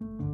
Ho,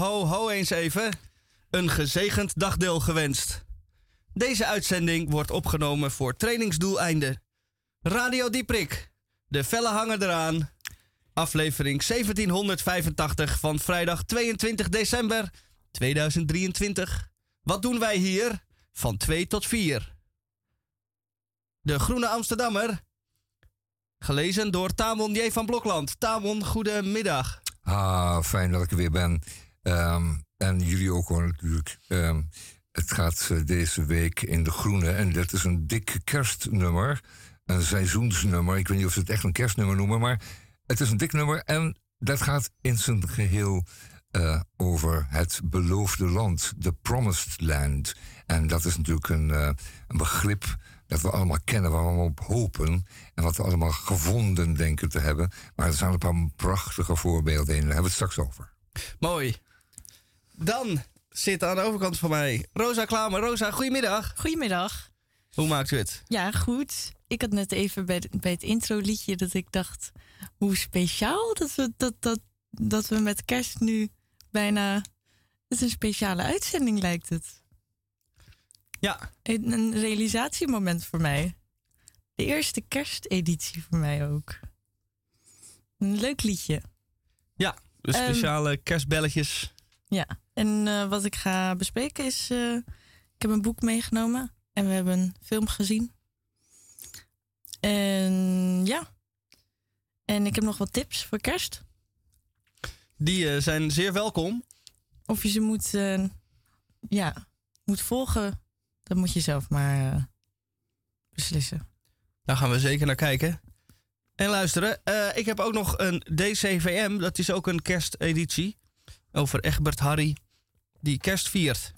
ho, ho eens even. Een gezegend dagdeel gewenst. Deze uitzending wordt opgenomen voor trainingsdoeleinden. Radio Dieprik. De felle hangen eraan. Aflevering 1785 van vrijdag 22 december 2023. Wat doen wij hier? Van 2 tot 4. De Groene Amsterdammer. Gelezen door Tamon J. van Blokland. Tamon, goedemiddag. Ah, fijn dat ik er weer ben. Ehm, en jullie ook natuurlijk. Ehm, het gaat eh, deze week in de groene. En dat is een dik kerstnummer. Een seizoensnummer. Ik weet niet of ze het echt een kerstnummer noemen. Maar het is een dik nummer. En dat gaat in zijn geheel eh, over het beloofde land. The Promised Land. En dat is natuurlijk een, eh, een begrip dat we allemaal kennen, waar we allemaal op hopen. En wat we allemaal gevonden denken te hebben. Maar er zijn een paar prachtige voorbeelden in. Daar hebben we het straks over. Mooi. Dan zit aan de overkant van mij Rosa Klamer. Rosa, goedemiddag. Goedemiddag. Hoe maakt u het? Ja, goed. Ik had net even bij, bij het intro-liedje dat ik dacht... hoe speciaal dat we, dat, dat, dat we met kerst nu bijna... Het is een speciale uitzending, lijkt het. Ja. Een, een realisatiemoment voor mij. De eerste kersteditie voor mij ook. Een leuk liedje. Ja, de Ehm, speciale kerstbelletjes. Ja, en eh, wat ik ga bespreken is... eh, ik heb een boek meegenomen en we hebben een film gezien. En ja. En ik heb nog wat tips voor kerst. Die eh, zijn zeer welkom. Of je ze moet, ja, moet volgen, dat moet je zelf maar beslissen. Daar gaan we zeker naar kijken. En luisteren, ik heb ook nog een DCVM. Dat is ook een kersteditie. Over Egbert Harry, die kerst viert.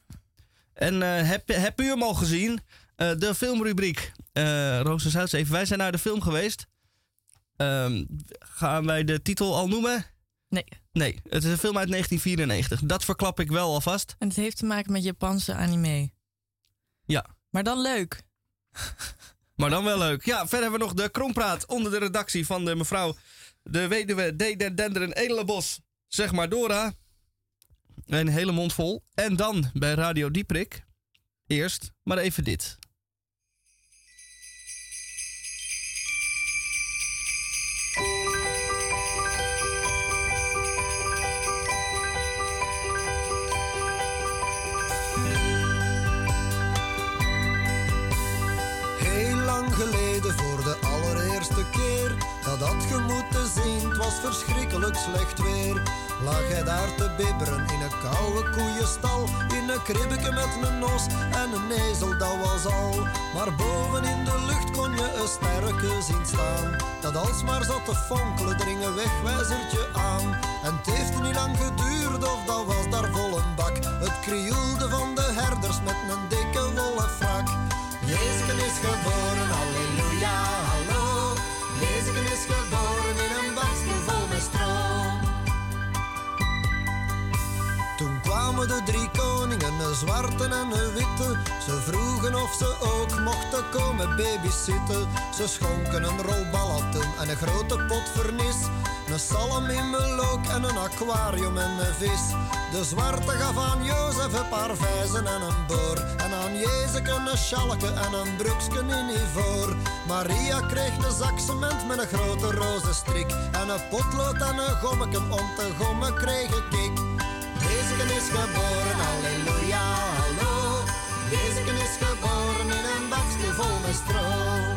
En eh, heb, heb u hem al gezien? Eh, de filmrubriek. Uh, Roos en Zuidzeven, wij zijn naar de film geweest. Ehm, gaan wij de titel al noemen? Nee. Nee, het is een film uit 1994. Dat verklap ik wel alvast. En het heeft te maken met Japanse anime. Ja. Maar dan leuk. Maar dan wel leuk. Ja, verder hebben we nog de Krompraat onder de redactie van de mevrouw de weduwe D. der Denderen Edelenbos. Zeg maar Dora. Een hele mond vol. En dan bij Radio Dieprik. Eerst maar even dit. Lang geleden voor de allereerste keer Dat je moeten zien, was verschrikkelijk slecht weer Lag hij daar te bibberen in een koude koeienstal In een kribbeke met een nos en een ezel, dat was al. Maar boven in de lucht kon je een sterke zien staan Dat alsmaar zat te fonkelen, dring een wegwijzertje aan. En het heeft niet lang geduurd of dat was daar vol een bak. Het krioelde de drie koningen, een zwarte en een witte. Ze vroegen of ze ook mochten komen babysitten. Ze schonken een rol ballotten, een grote pot vernis. Een salm in look en een aquarium en een vis. De zwarte gaf aan Jozef een paar vijzen en een boor. En aan Jezus een schalke en een broeksken in ivoor. Maria kreeg een zak cement met een grote roze strik. En een potlood en een gommeken om te gommen kreeg ik. Jezus is geboren, halleluja, hallo. Jezus is geboren in een bakje vol met.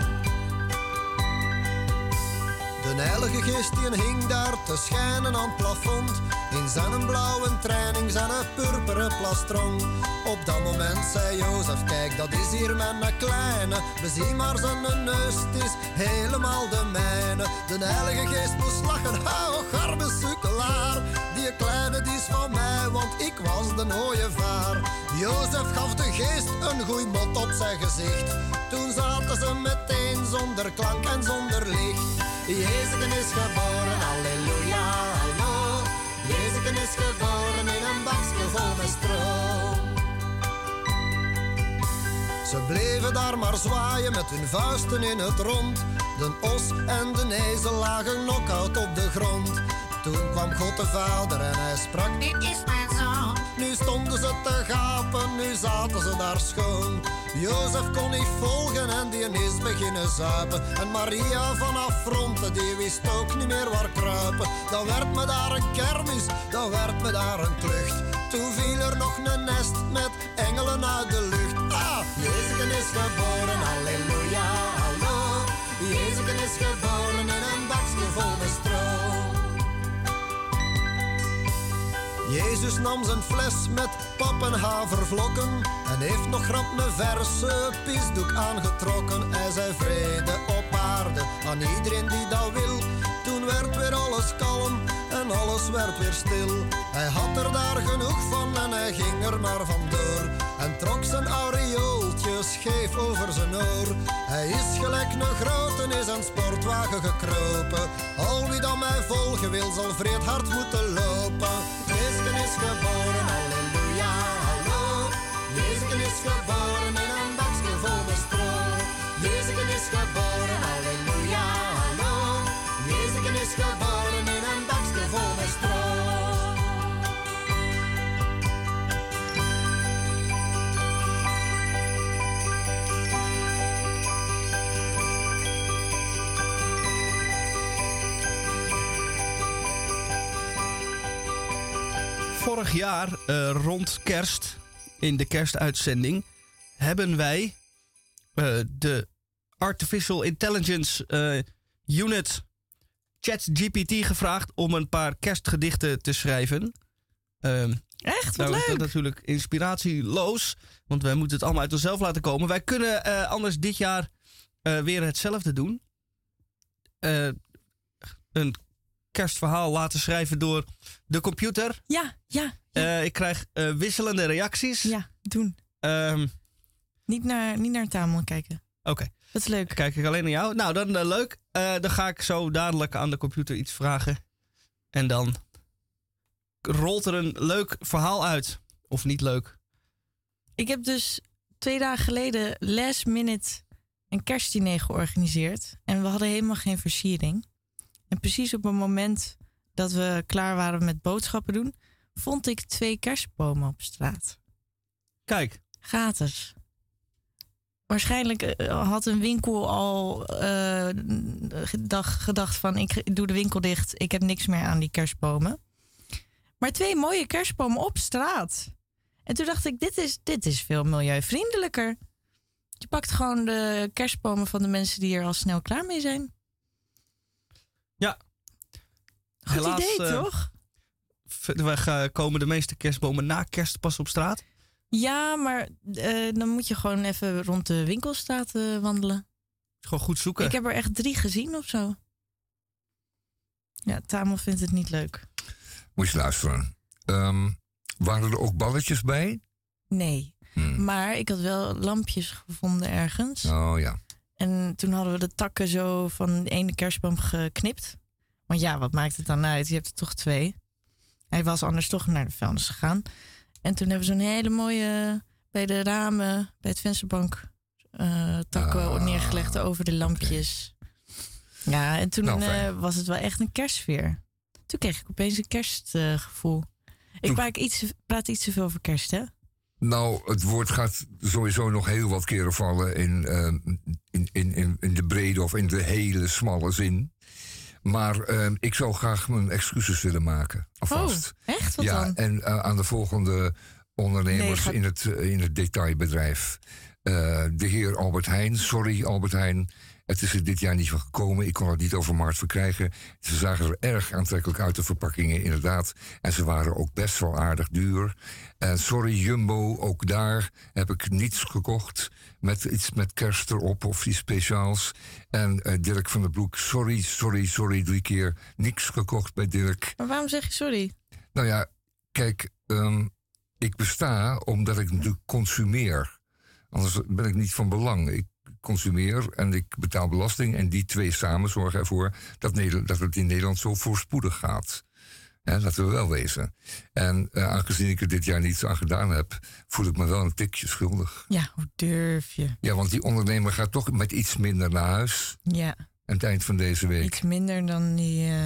De heilige geest die hing daar te schijnen aan het plafond. In zijn blauwe training, zijn purperen plastron. Op dat moment zei Jozef, kijk dat is hier mijn kleine. We zien maar zijn neus, het is helemaal de mijne. De heilige geest moest lachen, hou garbe sukkelaar. Die kleine die is van mij, want ik was de ooievaar. Jozef gaf de geest een goeie mot op zijn gezicht. Toen zaten ze meteen zonder klank en zonder licht. Jezus is geboren, halleluja, hallo. Jezus is geboren in een bakje vol met stro. Ze bleven daar maar zwaaien met hun vuisten in het rond. De os en de ezel lagen knock-out op de grond. Toen kwam God de Vader en hij sprak: Dit is mijn zoon. Nu stonden ze te gapen, nu zaten ze daar schoon. Jozef kon niet volgen en die is beginnen zuipen. En Maria vanaf fronten, die wist ook niet meer waar kruipen. Dan werd me daar een kermis, dan werd me daar een klucht. Toen viel er nog een nest met engelen uit de lucht. Ah, Jezus is geboren, halleluja, hallo. Jezus is geboren in een bakje vol Jezus nam zijn fles met pap en en heeft nog grap een verse pisdoek aangetrokken. Hij zei vrede op aarde aan iedereen die dat wil. Toen werd weer alles kalm en alles werd weer stil. Hij had er daar genoeg van en hij ging er maar vandoor. En trok zijn aureooltje scheef over zijn oor. Hij is gelijk een grote is een sportwagen gekropen. Al wie dan mij volgen wil, zal vreed hard moeten lopen. Geboren, halleluja, hallo. Jezus is geboren Vorig jaar, eh, rond kerst, in de kerstuitzending, hebben wij eh, de Artificial Intelligence eh, Unit ChatGPT gevraagd om een paar kerstgedichten te schrijven. Ehm, Echt? Wat nou dat natuurlijk inspiratieloos, want wij moeten het allemaal uit onszelf laten komen. Wij kunnen anders dit jaar weer hetzelfde doen. Een kerstverhaal laten schrijven door de computer. Ja, ja, Eh, ik krijg eh, wisselende reacties. ja, doen. Ehm, Niet naar, niet naar Tamel kijken. Oké, Dat is leuk. kijk ik alleen naar jou. Nou, dan eh, leuk. Dan ga ik zo dadelijk aan de computer iets vragen. En dan rolt er een leuk verhaal uit. Of niet leuk. Ik heb dus twee dagen geleden last minute een kerstdiner georganiseerd. En we hadden helemaal geen versiering. En precies op het moment dat we klaar waren met boodschappen doen, vond ik twee kerstbomen op straat. Kijk, Gratis. Waarschijnlijk eh, had een winkel al eh, gedacht, gedacht van ik doe de winkel dicht, ik heb niks meer aan die kerstbomen. Maar twee mooie kerstbomen op straat. En toen dacht ik, dit is, dit is veel milieuvriendelijker. Je pakt gewoon de kerstbomen van de mensen die er al snel klaar mee zijn. Ja. Goed Helaas, idee, eh, toch? we gaan- komen de meeste kerstbomen na kerst pas op straat. Ja, maar eh, dan moet je gewoon even rond de winkelstraat eh, wandelen. Gewoon goed zoeken. Ik heb er echt drie gezien of zo. Ja, Tamel vindt het niet leuk. Moet je luisteren. Ehm, waren er ook balletjes bij? Nee. Hm. Maar ik had wel lampjes gevonden ergens. Oh ja. En toen hadden we de takken zo van de ene kerstboom geknipt. Want ja, wat maakt het dan uit? Je hebt er toch twee. Hij was anders toch naar de vuilnis gegaan. En toen hebben we zo'n hele mooie bij de ramen, bij het vensterbank, eh, takken Ah, neergelegd over de lampjes. Ja, en toen Nou, eh, was het wel echt een kerstsfeer. Toen kreeg ik opeens een kerstgevoel. ik praat iets, praat iets te veel over kerst, hè? Nou, het woord gaat sowieso nog heel wat keren vallen in, eh, in, in, in, in de brede of in de hele smalle zin. Maar eh, ik zou graag mijn excuses willen maken, alvast. Oh, echt? Wat ja, dan? en eh, aan de volgende ondernemers Nee, ga- in, het, eh, in het detailbedrijf. Eh, de heer Albert Heijn, sorry Albert Heijn. Het is er dit jaar niet van gekomen. Ik kon het niet over markt verkrijgen. Ze zagen er erg aantrekkelijk uit, de verpakkingen, inderdaad. En ze waren ook best wel aardig duur. En sorry Jumbo, ook daar heb ik niets gekocht. Met iets met kerst erop of iets speciaals. En eh, Dirk van der Broek, sorry, sorry, sorry, drie keer. Niks gekocht bij Dirk. Maar waarom zeg je sorry? Nou ja, kijk, ehm, ik besta omdat ik natuurlijk consumeer. Anders ben ik niet van belang. Ik consumeer en ik betaal belasting. En die twee samen zorgen ervoor dat, Nederland, dat het in Nederland zo voorspoedig gaat. Hè, laten we wel wezen. En eh, aangezien ik er dit jaar niets aan gedaan heb, voel ik me wel een tikje schuldig. Ja, hoe durf je? Ja, want die ondernemer gaat toch met iets minder naar huis Ja, aan het eind van deze week. iets minder dan die... eh,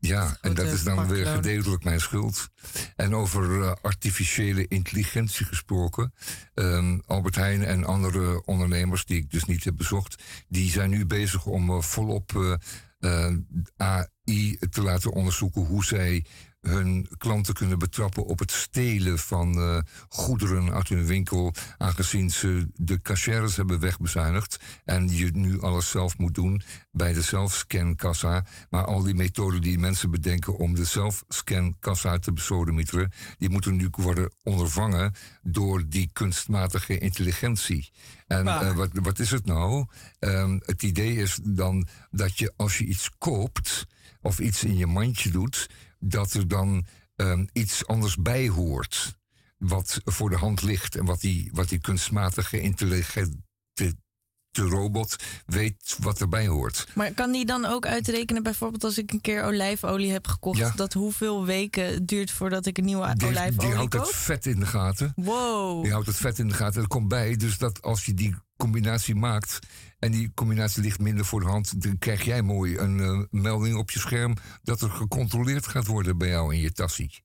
Ja, en dat is dan weer gedeeltelijk mijn schuld. En over eh, artificiële intelligentie gesproken. ehm, Albert Heijn en andere ondernemers die ik dus niet heb bezocht, die zijn nu bezig om eh, volop eh, AI te laten onderzoeken hoe zij hun klanten kunnen betrappen op het stelen van eh, goederen uit hun winkel, aangezien ze de cashiers hebben wegbezuinigd en je nu alles zelf moet doen bij de zelfscankassa. Maar al die methoden die mensen bedenken om de zelfscankassa te besodemieteren, die moeten nu worden ondervangen door die kunstmatige intelligentie. En eh, wat, wat is het nou? Ehm, het idee is dan dat je als je iets koopt of iets in je mandje doet, dat er dan ehm, iets anders bij hoort. Wat voor de hand ligt en wat die, wat die kunstmatige intelligente de robot weet wat erbij hoort. Maar kan die dan ook uitrekenen, bijvoorbeeld als ik een keer olijfolie heb gekocht, Ja. dat hoeveel weken het duurt voordat ik een nieuwe Die, olijfolie die houdt koop? het vet in de gaten. Wow. Die houdt het vet in de gaten. Er komt bij, dus dat als je die combinatie maakt en die combinatie ligt minder voor de hand, dan krijg jij mooi een eh, melding op je scherm dat er gecontroleerd gaat worden bij jou in je tassie.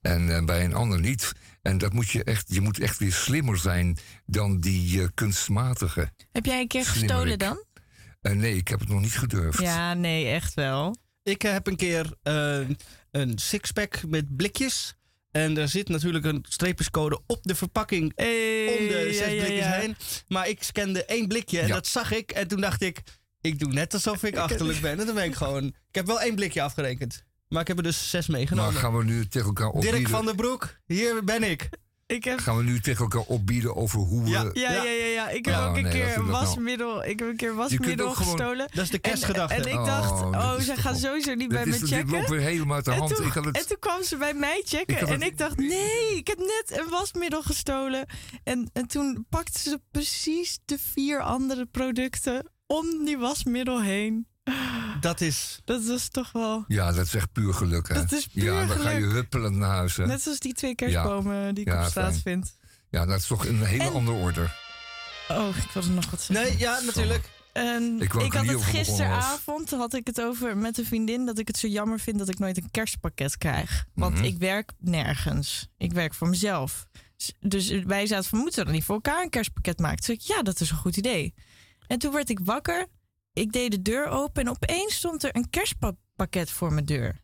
En eh, bij een ander niet. En dat moet je echt, je moet echt weer slimmer zijn dan die eh, kunstmatige. Heb jij een keer Slimmerik. gestolen dan? Eh, nee, ik heb het nog niet gedurfd. Ja, nee, echt wel. Ik heb een keer eh, een sixpack met blikjes. En er zit natuurlijk een streepjescode op de verpakking om de zes blikjes heen. Maar ik scande één blikje en Ja. dat zag ik. En toen dacht ik, ik doe net alsof ik achterlijk ben. En dan ben ik gewoon... Ik heb wel één blikje afgerekend. Maar ik heb er dus zes maar meegenomen. gaan we nu tegen elkaar Dirk opbieden? van der Broek, hier ben ik. Ik heb, Gaan we nu tegen elkaar opbieden over hoe we... Ja. ja, ja, ja, ja. Ik heb Ja, ook een nee, keer een dat nou. wasmiddel, ik heb een keer wasmiddel gewoon- gestolen. Dat is de En, kerstgedachte. en ik Oh, dacht, oh, is ze gaan wel- sowieso niet bij me is, dit checken. loopt weer helemaal uit de En hand. toen, ik had het, en toen kwam ze bij mij checken Ik en het- ik dacht, nee, ik heb net een wasmiddel gestolen. En, en toen pakte ze precies de vier andere producten om die wasmiddel heen. Dat is... Dat was toch wel... Ja, dat is echt puur geluk, hè? Dat is puur ja, dan ga je geluk. huppelend naar huis, hè? Net zoals die twee kerstbomen die ik Ja, op straat fijn. vind. Ja, dat is toch een hele En- andere orde. Oh, ik wilde nog wat zeggen. Nee, ja, natuurlijk. En Ik had het gisteravond had ik het over met een vriendin dat ik het zo jammer vind dat ik nooit een kerstpakket krijg. Want Mhm. ik werk nergens. Ik werk voor mezelf. Dus wij zaten van moeten we dan niet voor elkaar een kerstpakket maken? Toen zei ik ja, dat is een goed idee. En toen werd ik wakker. Ik deed de deur open en opeens stond er een kerstpakket voor mijn deur.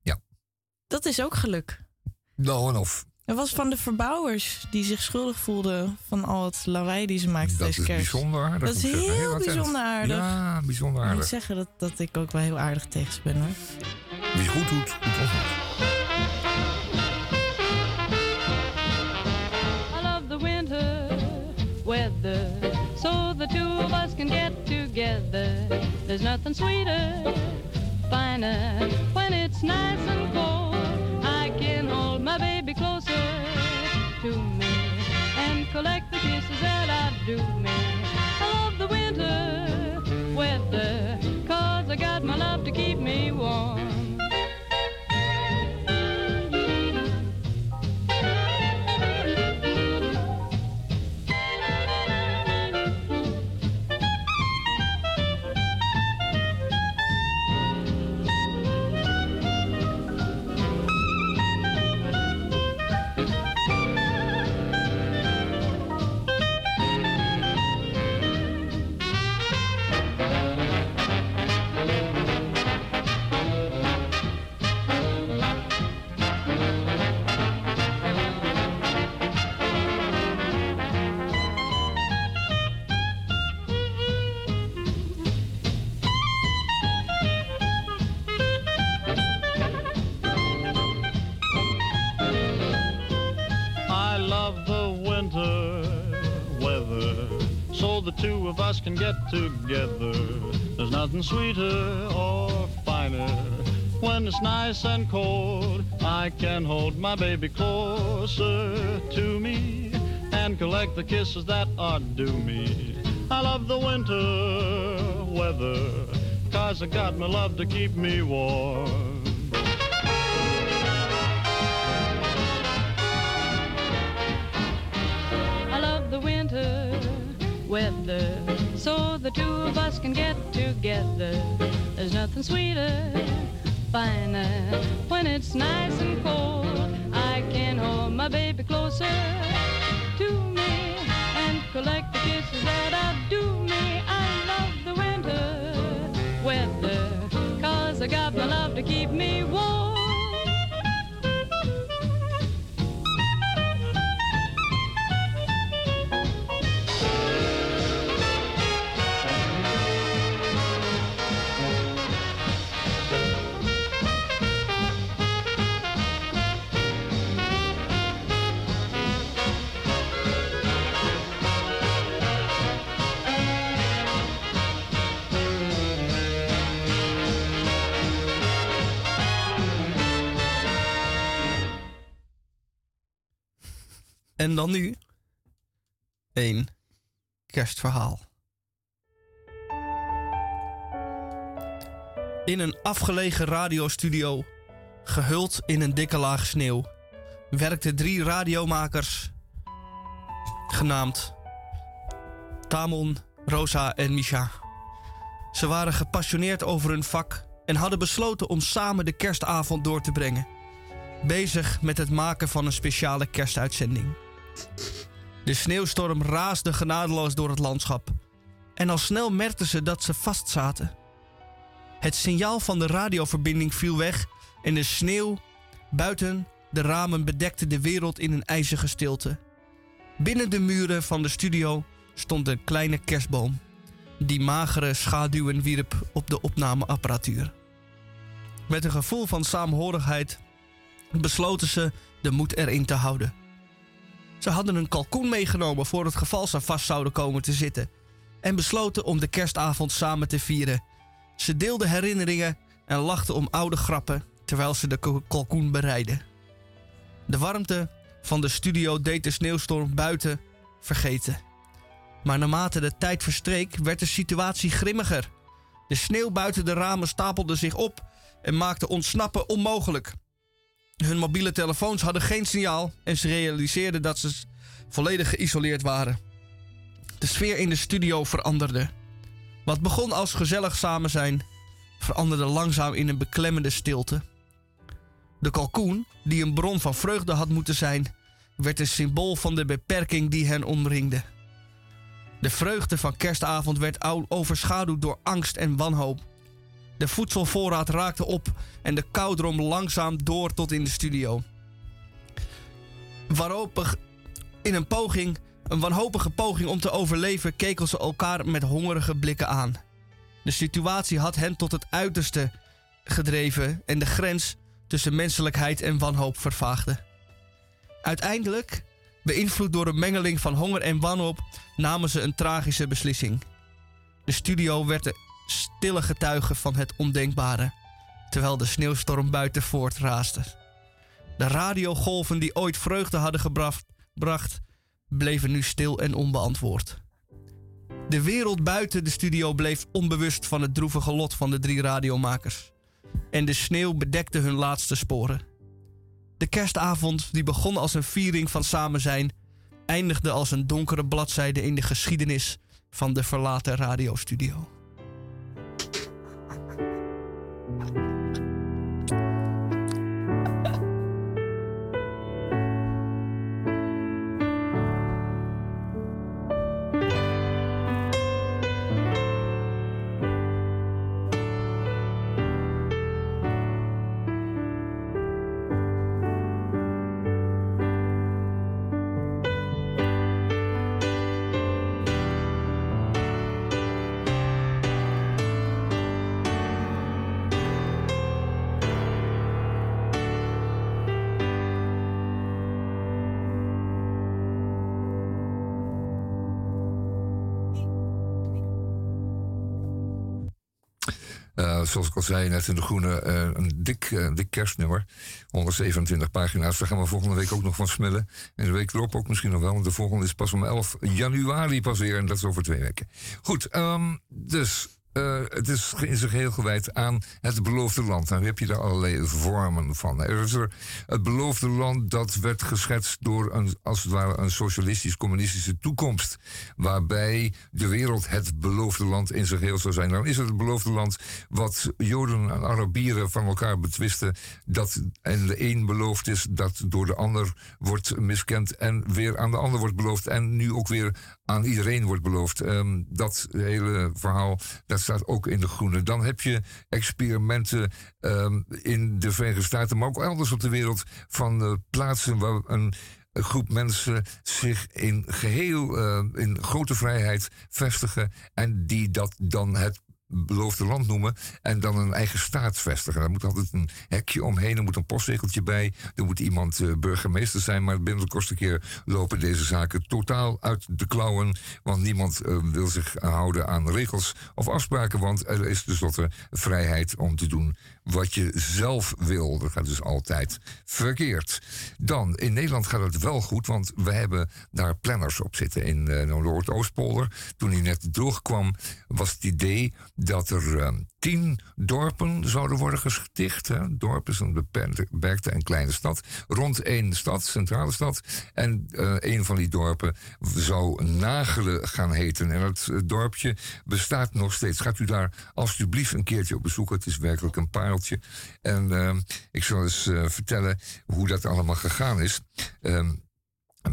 Ja. Dat is ook geluk. Nou en of. Dat was van de verbouwers die zich schuldig voelden van al het lawaai die ze maakten Dat deze is kerst. bijzonder aardig. Dat is heel bijzonder aardig. Ja, bijzonder Ik moet aardig. zeggen dat, dat ik ook wel heel aardig tegen ze ben hoor. Wie goed doet, doet ons goed. I Nothing sweeter, finer, when it's nice and cold. I can hold my baby closer to me and collect the kisses that I do me. I love the winter weather, cause I got my love to keep me warm. Get together. There's nothing sweeter or finer. When it's nice and cold, I can hold my baby closer to me and collect the kisses that are due me. I love the winter weather, cause I got my love to keep me warm. I love the winter weather, so the two of us can get together. There's nothing sweeter, finer. When it's nice and cold, I can hold my baby closer to me and collect the kisses that outdo me. I love the winter weather, cause I got my love to keep me warm. En dan nu een kerstverhaal. In een afgelegen radiostudio, gehuld in een dikke laag sneeuw, werkten drie radiomakers, genaamd Tamon, Rosa en Misha. Ze waren gepassioneerd over hun vak en hadden besloten om samen de kerstavond door te brengen. Bezig met het maken van een speciale kerstuitzending. De sneeuwstorm raasde genadeloos door het landschap. En al snel merkten ze dat ze vastzaten. Het signaal van de radioverbinding viel weg en de sneeuw buiten de ramen bedekte de wereld in een ijzige stilte. Binnen de muren van de studio stond een kleine kerstboom, die magere schaduwen wierp op de opnameapparatuur. Met een gevoel van saamhorigheid besloten ze de moed erin te houden. Ze hadden een kalkoen meegenomen voor het geval ze vast zouden komen te zitten. En besloten om de kerstavond samen te vieren. Ze deelden herinneringen en lachten om oude grappen terwijl ze de kalkoen bereidden. De warmte van de studio deed de sneeuwstorm buiten vergeten. Maar naarmate de tijd verstreek, werd de situatie grimmiger. De sneeuw buiten de ramen stapelde zich op en maakte ontsnappen onmogelijk. Hun mobiele telefoons hadden geen signaal en ze realiseerden dat ze volledig geïsoleerd waren. De sfeer in de studio veranderde. Wat begon als gezellig samen zijn, veranderde langzaam in een beklemmende stilte. De kalkoen, die een bron van vreugde had moeten zijn, werd een symbool van de beperking die hen omringde. De vreugde van kerstavond werd overschaduwd door angst en wanhoop. De voedselvoorraad raakte op en de kou drong langzaam door tot in de studio. Wanhopig, in een poging, een wanhopige poging om te overleven, keken ze elkaar met hongerige blikken aan. De situatie had hen tot het uiterste gedreven en de grens tussen menselijkheid en wanhoop vervaagde. Uiteindelijk, beïnvloed door een mengeling van honger en wanhoop, namen ze een tragische beslissing. De studio werd stille getuige van het ondenkbare, terwijl de sneeuwstorm buiten voortraasde. De radiogolven die ooit vreugde hadden gebracht, bracht, bleven nu stil en onbeantwoord. De wereld buiten de studio bleef onbewust van het droevige lot van de drie radiomakers. En de sneeuw bedekte hun laatste sporen. De kerstavond, die begon als een viering van samen zijn, eindigde als een donkere bladzijde in de geschiedenis van de verlaten radiostudio. Uh, zoals ik al zei net in de Groene, uh, een dik, uh, dik kerstnummer. 127 pagina's. Daar gaan we volgende week ook nog van smullen. En de week erop ook misschien nog wel. Want de volgende is pas om 11 januari pas weer. En dat is over twee weken. Goed, um, dus uh, het is in zich heel gewijd aan het beloofde land. Nou heb je daar allerlei vormen van. Er is er het beloofde land dat werd geschetst door een, als het ware een socialistisch-communistische toekomst. Waarbij de wereld het beloofde land in zich heel zou zijn. Dan is het het beloofde land wat Joden en Arabieren van elkaar betwisten. Dat en de een beloofd is dat door de ander wordt miskend. En weer aan de ander wordt beloofd. En nu ook weer aan iedereen wordt beloofd. Um, dat hele verhaal, dat staat ook in de groene. Dan heb je experimenten um, in de Verenigde Staten, maar ook elders op de wereld, van uh, plaatsen waar een groep mensen zich in geheel, uh, in grote vrijheid vestigen en die dat dan het beloofde land noemen en dan een eigen staat vestigen. Daar moet altijd een hekje omheen, er moet een postzegeltje bij, er moet iemand uh, burgemeester zijn, maar binnen de kortste keer lopen deze zaken totaal uit de klauwen, want niemand uh, wil zich houden aan regels of afspraken, want er is tenslotte vrijheid om te doen wat je zelf wil. Dat gaat dus altijd verkeerd. Dan, in Nederland gaat het wel goed, want we hebben daar planners op zitten in uh, Noord-Oostpolder. Toen hij net droog kwam, was het idee dat er uh, tien dorpen zouden worden gesticht. Hè. Dorp is een beperkte en kleine stad. Rond één stad, centrale stad. En uh, een van die dorpen zou Nagelen gaan heten. En het dorpje bestaat nog steeds. Gaat u daar alsjeblieft een keertje op bezoeken. Het is werkelijk een En uh, ik zal eens uh, vertellen hoe dat allemaal gegaan is. Um,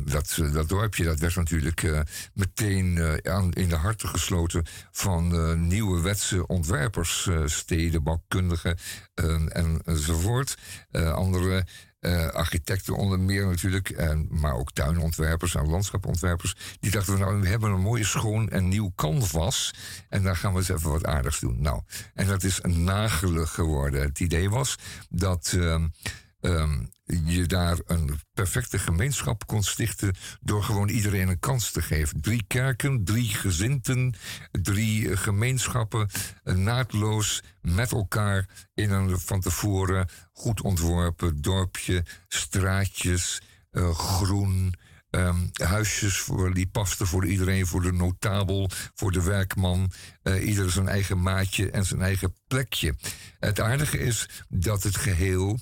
dat, dat dorpje dat werd natuurlijk uh, meteen aan, in de harten gesloten van uh, nieuwe wetse ontwerpers, steden, bouwkundigen en, enzovoort. andere architecten onder meer natuurlijk, en, maar ook tuinontwerpers en landschapontwerpers. Die dachten we nou, we hebben een mooie schoon en nieuw canvas en daar gaan we eens even wat aardigs doen. Nou, en dat is nagelig geworden. Het idee was dat... Um, je daar een perfecte gemeenschap kon stichten door gewoon iedereen een kans te geven. Drie kerken, drie gezinten, drie gemeenschappen, naadloos met elkaar in een van tevoren goed ontworpen dorpje, straatjes, uh, groen. Um, huisjes voor, die pasten voor iedereen, voor de notabel, voor de werkman. Uh, ieder zijn eigen maatje en zijn eigen plekje. Het aardige is dat het geheel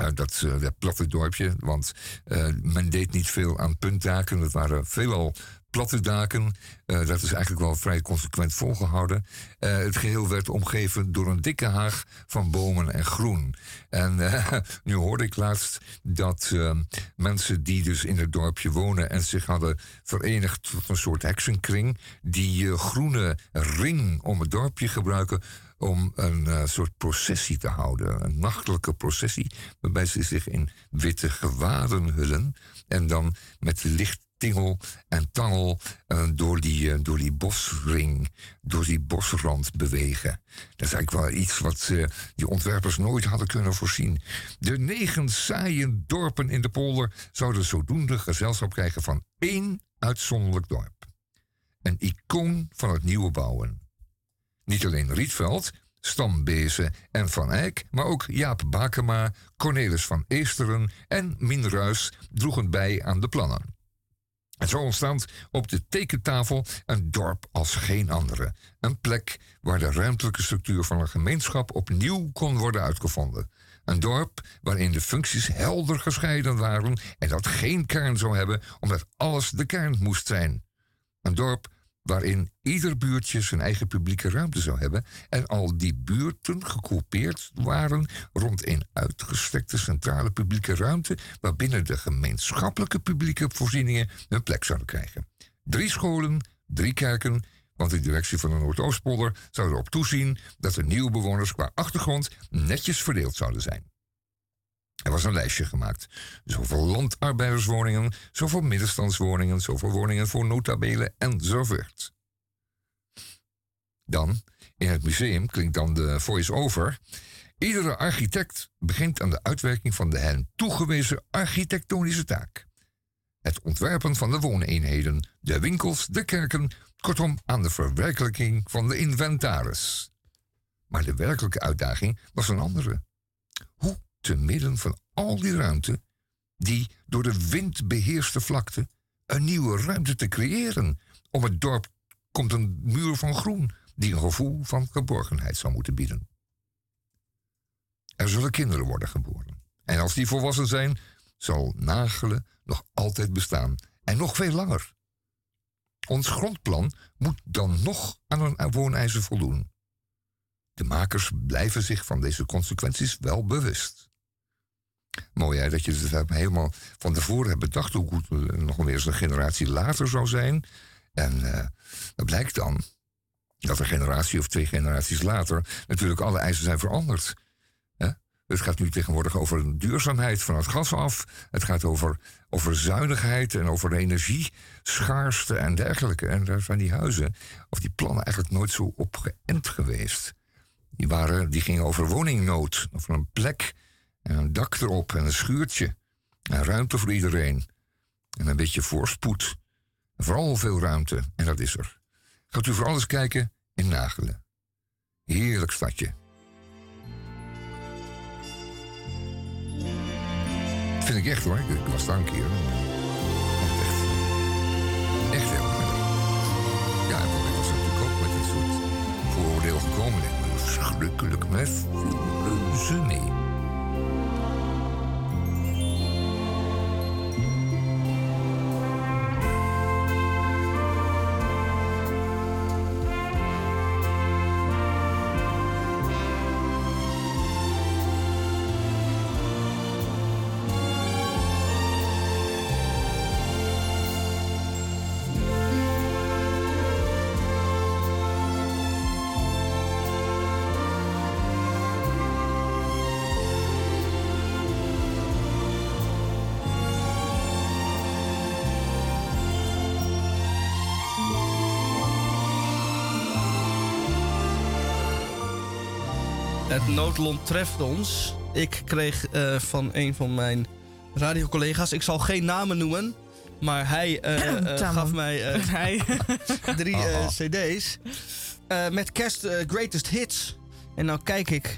uh, dat, uh, dat platte dorpje, want uh, men deed niet veel aan puntdaken. Het waren veelal platte daken. dat is eigenlijk wel vrij consequent volgehouden. het geheel werd omgeven door een dikke haag van bomen en groen. En nu hoorde ik laatst dat mensen die dus in het dorpje wonen en zich hadden verenigd tot een soort heksenkring, die groene ring om het dorpje gebruiken om een uh, soort processie te houden. Een nachtelijke processie, waarbij ze zich in witte gewaden hullen. En dan met licht tingel en tangel uh, door, die, uh, door die bosring, door die bosrand bewegen. Dat is eigenlijk wel iets wat die ontwerpers nooit hadden kunnen voorzien. De negen saaie dorpen in de polder zouden zodoende gezelschap krijgen van één uitzonderlijk dorp. Een icoon van het nieuwe bouwen. Niet alleen Rietveld, Stambezen en Van Eyck, maar ook Jaap Bakema, Cornelis van Eesteren en Minruis droegen bij aan de plannen. En zo ontstond op de tekentafel een dorp als geen andere. Een plek waar de ruimtelijke structuur van een gemeenschap opnieuw kon worden uitgevonden. Een dorp waarin de functies helder gescheiden waren en dat geen kern zou hebben, omdat alles de kern moest zijn. Een dorp waarin ieder buurtje zijn eigen publieke ruimte zou hebben en al die buurten gegroepeerd waren rond een uitgestrekte centrale publieke ruimte waarbinnen de gemeenschappelijke publieke voorzieningen een plek zouden krijgen. Drie scholen, drie kerken, want de directie van de Noordoostpolder zou erop toezien dat de nieuwe bewoners qua achtergrond netjes verdeeld zouden zijn. Er was een lijstje gemaakt. Zoveel landarbeiderswoningen, zoveel middenstandswoningen, zoveel woningen voor notabelen enzovoort. Dan, in het museum klinkt dan de voice-over. Iedere architect begint aan de uitwerking van de hen toegewezen architectonische taak. Het ontwerpen van de wooneenheden, de winkels, de kerken, kortom aan de verwerkelijking van de inventaris. Maar de werkelijke uitdaging was een andere. Hoe te midden van al die ruimte, die door de wind beheerste vlakte, een nieuwe ruimte te creëren. Om het dorp komt een muur van groen die een gevoel van geborgenheid zou moeten bieden. Er zullen kinderen worden geboren. En als die volwassen zijn, zal Nagelen nog altijd bestaan. En nog veel langer. Ons grondplan moet dan nog aan een wooneisen voldoen. De makers blijven zich van deze consequenties wel bewust. Mooi hè, dat je het helemaal van tevoren hebt bedacht hoe goed het nog weer eens een generatie later zou zijn. En uh, dat blijkt dan dat een generatie of twee generaties later natuurlijk alle eisen zijn veranderd. Het gaat nu tegenwoordig over duurzaamheid van het gas af. Het gaat over, over zuinigheid en over energieschaarste en dergelijke. En daar zijn die huizen, of die plannen, eigenlijk nooit zo opgeënt geweest. Die, waren, die gingen over woningnood, over een plek en een dak erop en een schuurtje. En ruimte voor iedereen. En een beetje voorspoed. Vooral veel ruimte, en dat is er. Gaat u voor alles kijken in Nagelen. Heerlijk stadje. vind ik echt hoor. Ik was daar een keer. Echt, echt heel. Ja, ik was natuurlijk ook met een soort vooroordeel gekomen. Ik ben verschrikkelijk met reuze mee. Het noodlot treft ons. Ik kreeg uh, van een van mijn radiocollega's, ik zal geen namen noemen, maar hij uh, gaf mij drie CD's met kerst Greatest Hits. En nou kijk ik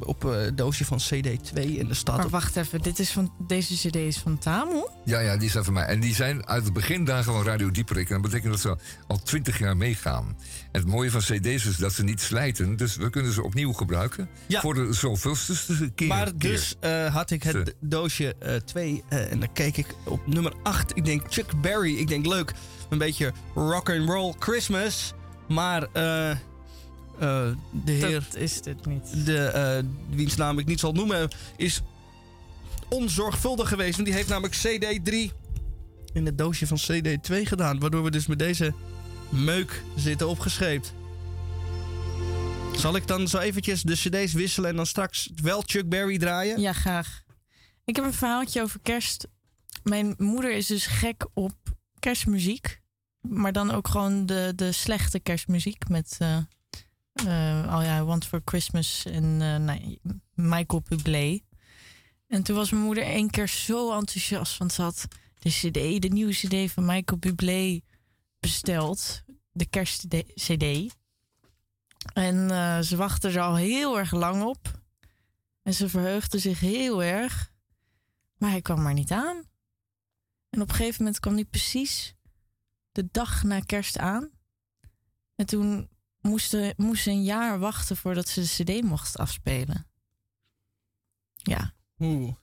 op het doosje van CD2 in de stad. Maar wacht even, dit is van, deze CD is van Tamon? Ja, ja, die zijn van mij. En die zijn uit het begindagen van Radio Dieperik. En dat betekent dat ze al twintig jaar meegaan. En het mooie van CD's is dat ze niet slijten. Dus we kunnen ze opnieuw gebruiken. Ja. Voor de zoveelste keer. Maar dus uh, had ik het doosje 2. Uh, uh, en dan keek ik op nummer 8. Ik denk Chuck Berry. Ik denk leuk. Een beetje rock and roll Christmas. Maar uh, de heer. Dat is dit niet. De, wiens naam ik niet zal noemen. Is onzorgvuldig geweest. Want die heeft namelijk CD3 in het doosje van CD2 gedaan. Waardoor we dus met deze meuk zitten opgescheept. Zal ik dan zo eventjes de cd's wisselen en dan straks wel Chuck Berry draaien? Ja, graag. Ik heb een verhaaltje over kerst. Mijn moeder is dus gek op kerstmuziek. Maar dan ook gewoon de, de slechte kerstmuziek. Met uh, uh, oh ja, Want for Christmas en nee, Michael Bublé. En toen was mijn moeder één keer zo enthousiast. Want ze had de cd, de nieuwe cd van Michael Bublé besteld. De kerst-CD. En uh, ze wachtte er al heel erg lang op. En ze verheugde zich heel erg. Maar hij kwam maar niet aan. En op een gegeven moment kwam hij precies de dag na kerst aan. En toen moest, moest ze een jaar wachten voordat ze de CD mocht afspelen. Ja. Oeh.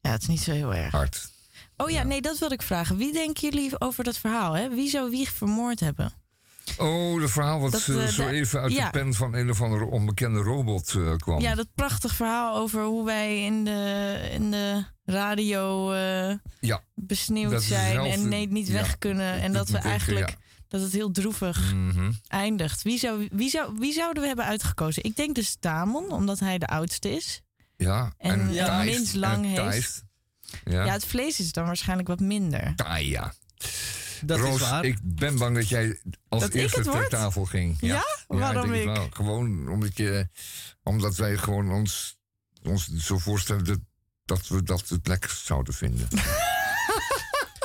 Ja, het is niet zo heel erg. Hard. Oh ja, nee, dat wilde ik vragen. Wie denken jullie over dat verhaal? Hè? Wie zou wie vermoord hebben? Oh, het verhaal wat dat, uh, zo even uit de pen van een of andere onbekende robot uh, kwam. Ja, dat prachtig verhaal over hoe wij in de, in de radio uh, ja, besneeuwd zijn en nee, niet weg kunnen. En dat we eigenlijk dat het heel droevig mm -hmm. eindigt. Wie, zou, wie, zou, wie zouden we hebben uitgekozen? Ik denk dus Tamon, omdat hij de oudste is. Ja, en, en ja. minst lang heeft. Ja. ja, het vlees is dan waarschijnlijk wat minder. Ah ja. Dat Roos, is waar. ik ben bang dat jij als dat eerste ter tafel ging. Ja? ja? Waarom ik? ik? Gewoon omdat, je, omdat wij gewoon ons, ons zo voorstellen dat, dat we dat het lekker zouden vinden.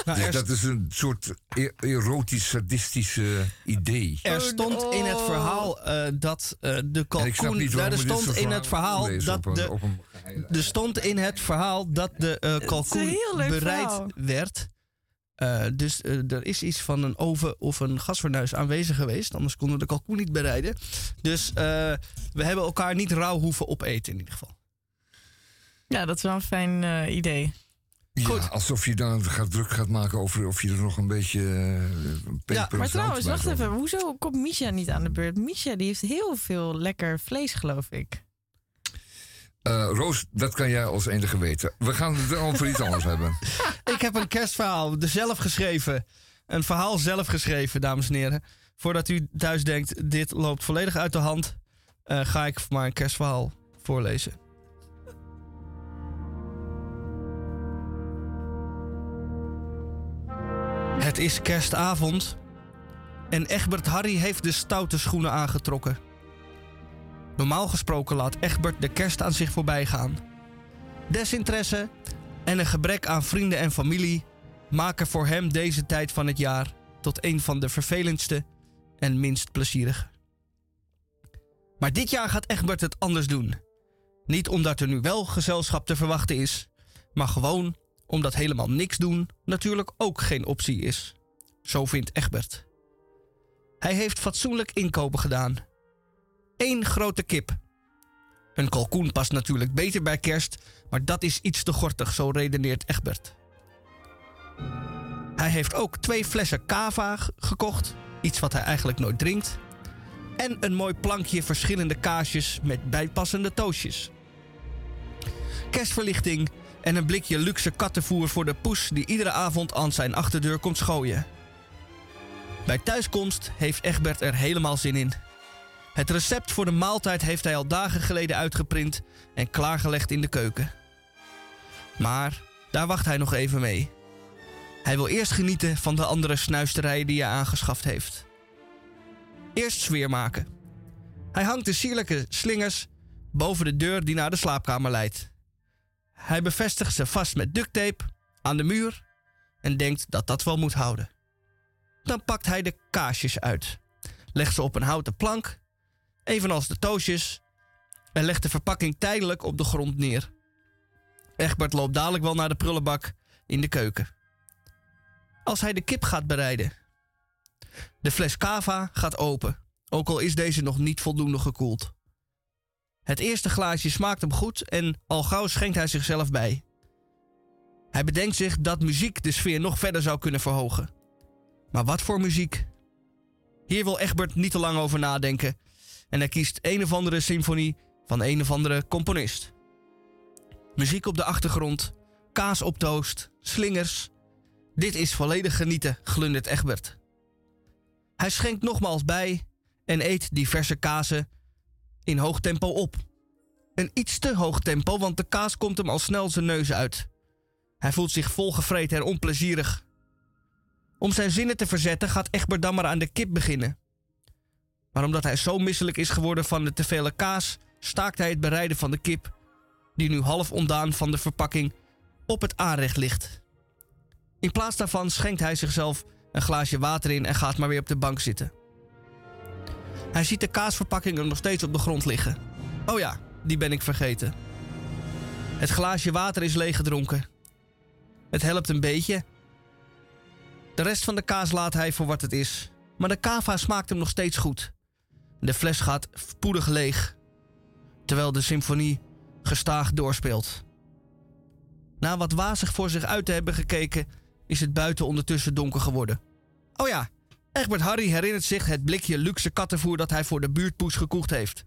Nou, Dus dat is een soort e- erotisch sadistische idee. er stond in het verhaal eh, dat eh, de snap kalkoen. niet Nou, er stond in het verhaal dat een- de een Er stond in het verhaal dat de eh, een kalkoen bereid verhaal. werd. Eh, dus eh, er is iets van een oven of een gasfornuis aanwezig geweest. Anders konden we de kalkoen niet bereiden. Dus eh, we hebben elkaar niet rauw hoeven opeten in ieder geval. Ja, dat is wel een fijn eh, Ja, alsof je dan gaat druk gaat maken over of je er nog een beetje uh, peper en Maar trouwens, bij wacht even. Hoezo komt Misha niet aan de beurt? Misha die heeft heel veel lekker vlees, geloof ik. Eh, Roos, dat kan jij als enige weten. We gaan het over iets anders hebben. Ik heb een kerstverhaal er zelf geschreven. Een verhaal zelf geschreven, dames en heren. Voordat u thuis denkt, dit loopt volledig uit de hand... eh, ga ik maar een kerstverhaal voorlezen. Het is kerstavond en Egbert Harry heeft de stoute schoenen aangetrokken. Normaal gesproken laat Egbert de kerst aan zich voorbij gaan. Desinteresse en een gebrek aan vrienden en familie maken voor hem deze tijd van het jaar tot een van de vervelendste en minst plezierige. Maar dit jaar gaat Egbert het anders doen. Niet omdat er nu wel gezelschap te verwachten is, maar gewoon omdat helemaal niks doen natuurlijk ook geen optie is. Zo vindt Egbert. Hij heeft fatsoenlijk inkopen gedaan. Eén grote kip. Een kalkoen past natuurlijk beter bij kerst, maar dat is iets te gortig, zo redeneert Egbert. Hij heeft ook twee flessen cava g- gekocht, iets wat hij eigenlijk nooit drinkt. En een mooi plankje verschillende kaasjes met bijpassende toastjes. Kerstverlichting en een blikje luxe kattenvoer voor de poes die iedere avond aan zijn achterdeur komt schooien. Bij thuiskomst heeft Egbert er helemaal zin in. Het recept voor de maaltijd heeft hij al dagen geleden uitgeprint en klaargelegd in de keuken. Maar daar wacht hij nog even mee. Hij wil eerst genieten van de andere snuisterijen die hij aangeschaft heeft. Eerst sfeer maken. Hij hangt de sierlijke slingers boven de deur die naar de slaapkamer leidt. Hij bevestigt ze vast met ducttape aan de muur en denkt dat dat wel moet houden. Dan pakt hij de kaasjes uit, legt ze op een houten plank, evenals de toastjes, en legt de verpakking tijdelijk op de grond neer. Egbert loopt dadelijk wel naar de prullenbak in de keuken. Als hij de kip gaat bereiden. De fles cava gaat open, ook al is deze nog niet voldoende gekoeld. Het eerste glaasje smaakt hem goed en al gauw schenkt hij zichzelf bij. Hij bedenkt zich dat muziek de sfeer nog verder zou kunnen verhogen. Maar wat voor muziek? Hier wil Egbert niet te lang over nadenken en hij kiest een of andere symfonie van een of andere componist. Muziek op de achtergrond, kaas op toast, slingers. Dit is volledig genieten, glundert Egbert. Hij schenkt nogmaals bij en eet diverse kazen in hoog tempo op. Een iets te hoog tempo, want de kaas komt hem al snel zijn neus uit. Hij voelt zich volgevreten en onplezierig. Om zijn zinnen te verzetten gaat Egbert dan maar aan de kip beginnen. Maar omdat hij zo misselijk is geworden van de te vele kaas, staakt hij het bereiden van de kip, die nu half ontdaan van de verpakking op het aanrecht ligt. In plaats daarvan schenkt hij zichzelf een glaasje water in en gaat maar weer op de bank zitten. Hij ziet de kaasverpakkingen nog steeds op de grond liggen. Oh ja, die ben ik vergeten. Het glaasje water is leeggedronken. Het helpt een beetje. De rest van de kaas laat hij voor wat het is. Maar de kava smaakt hem nog steeds goed. De fles gaat spoedig leeg. Terwijl de symfonie gestaag doorspeelt. Na wat wazig voor zich uit te hebben gekeken, is het buiten ondertussen donker geworden. Oh ja, Egbert Harry herinnert zich het blikje luxe kattenvoer dat hij voor de buurtpoes gekocht heeft.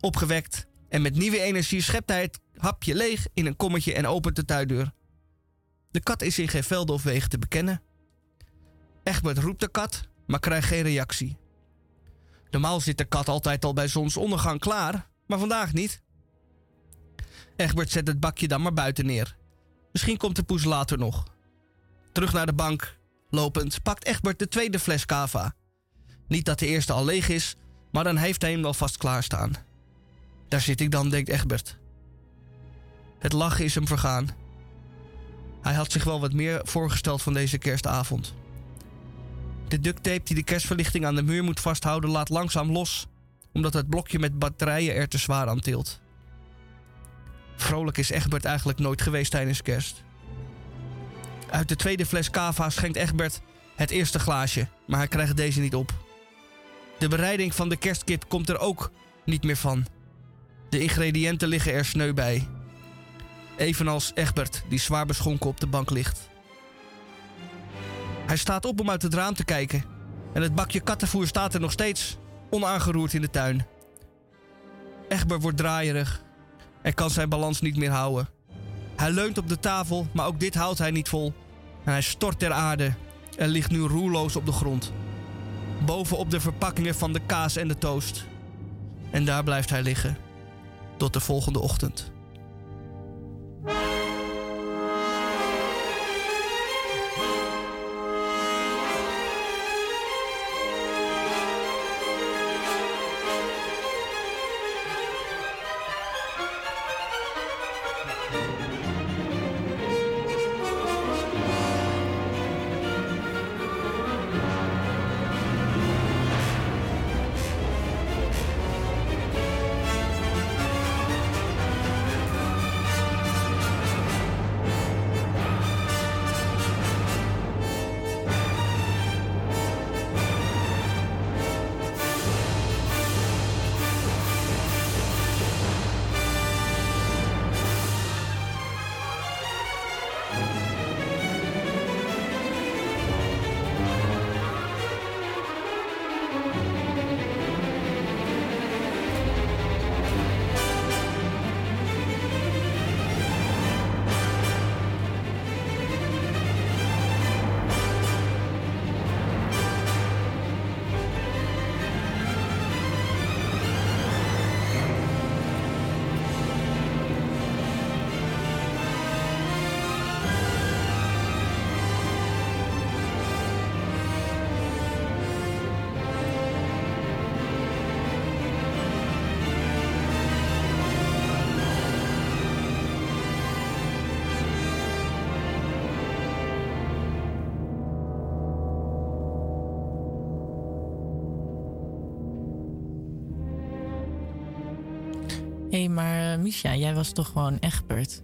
Opgewekt en met nieuwe energie schept hij het hapje leeg in een kommetje en opent de tuindeur. De kat is in geen velden of wegen te bekennen. Egbert roept de kat, maar krijgt geen reactie. Normaal zit de kat altijd al bij zonsondergang klaar, maar vandaag niet. Egbert zet het bakje dan maar buiten neer. Misschien komt de poes later nog. Terug naar de bank, lopend, pakt Egbert de tweede fles cava. Niet dat de eerste al leeg is, maar dan heeft hij hem wel vast klaarstaan. Daar zit ik dan, denkt Egbert. Het lachen is hem vergaan. Hij had zich wel wat meer voorgesteld van deze kerstavond. De duct tape die de kerstverlichting aan de muur moet vasthouden laat langzaam los, omdat het blokje met batterijen er te zwaar aan tilt. Vrolijk is Egbert eigenlijk nooit geweest tijdens kerst. Uit de tweede fles cava schenkt Egbert het eerste glaasje, maar hij krijgt deze niet op. De bereiding van de kerstkit komt er ook niet meer van. De ingrediënten liggen er sneu bij. Evenals Egbert, die zwaar beschonken op de bank ligt. Hij staat op om uit het raam te kijken. En het bakje kattenvoer staat er nog steeds onaangeroerd in de tuin. Egbert wordt draaierig en kan zijn balans niet meer houden. Hij leunt op de tafel, maar ook dit houdt hij niet vol. Hij stort ter aarde en ligt nu roerloos op de grond. Bovenop de verpakkingen van de kaas en de toast. En daar blijft hij liggen. Tot de volgende ochtend. Misha, jij was toch gewoon Egbert?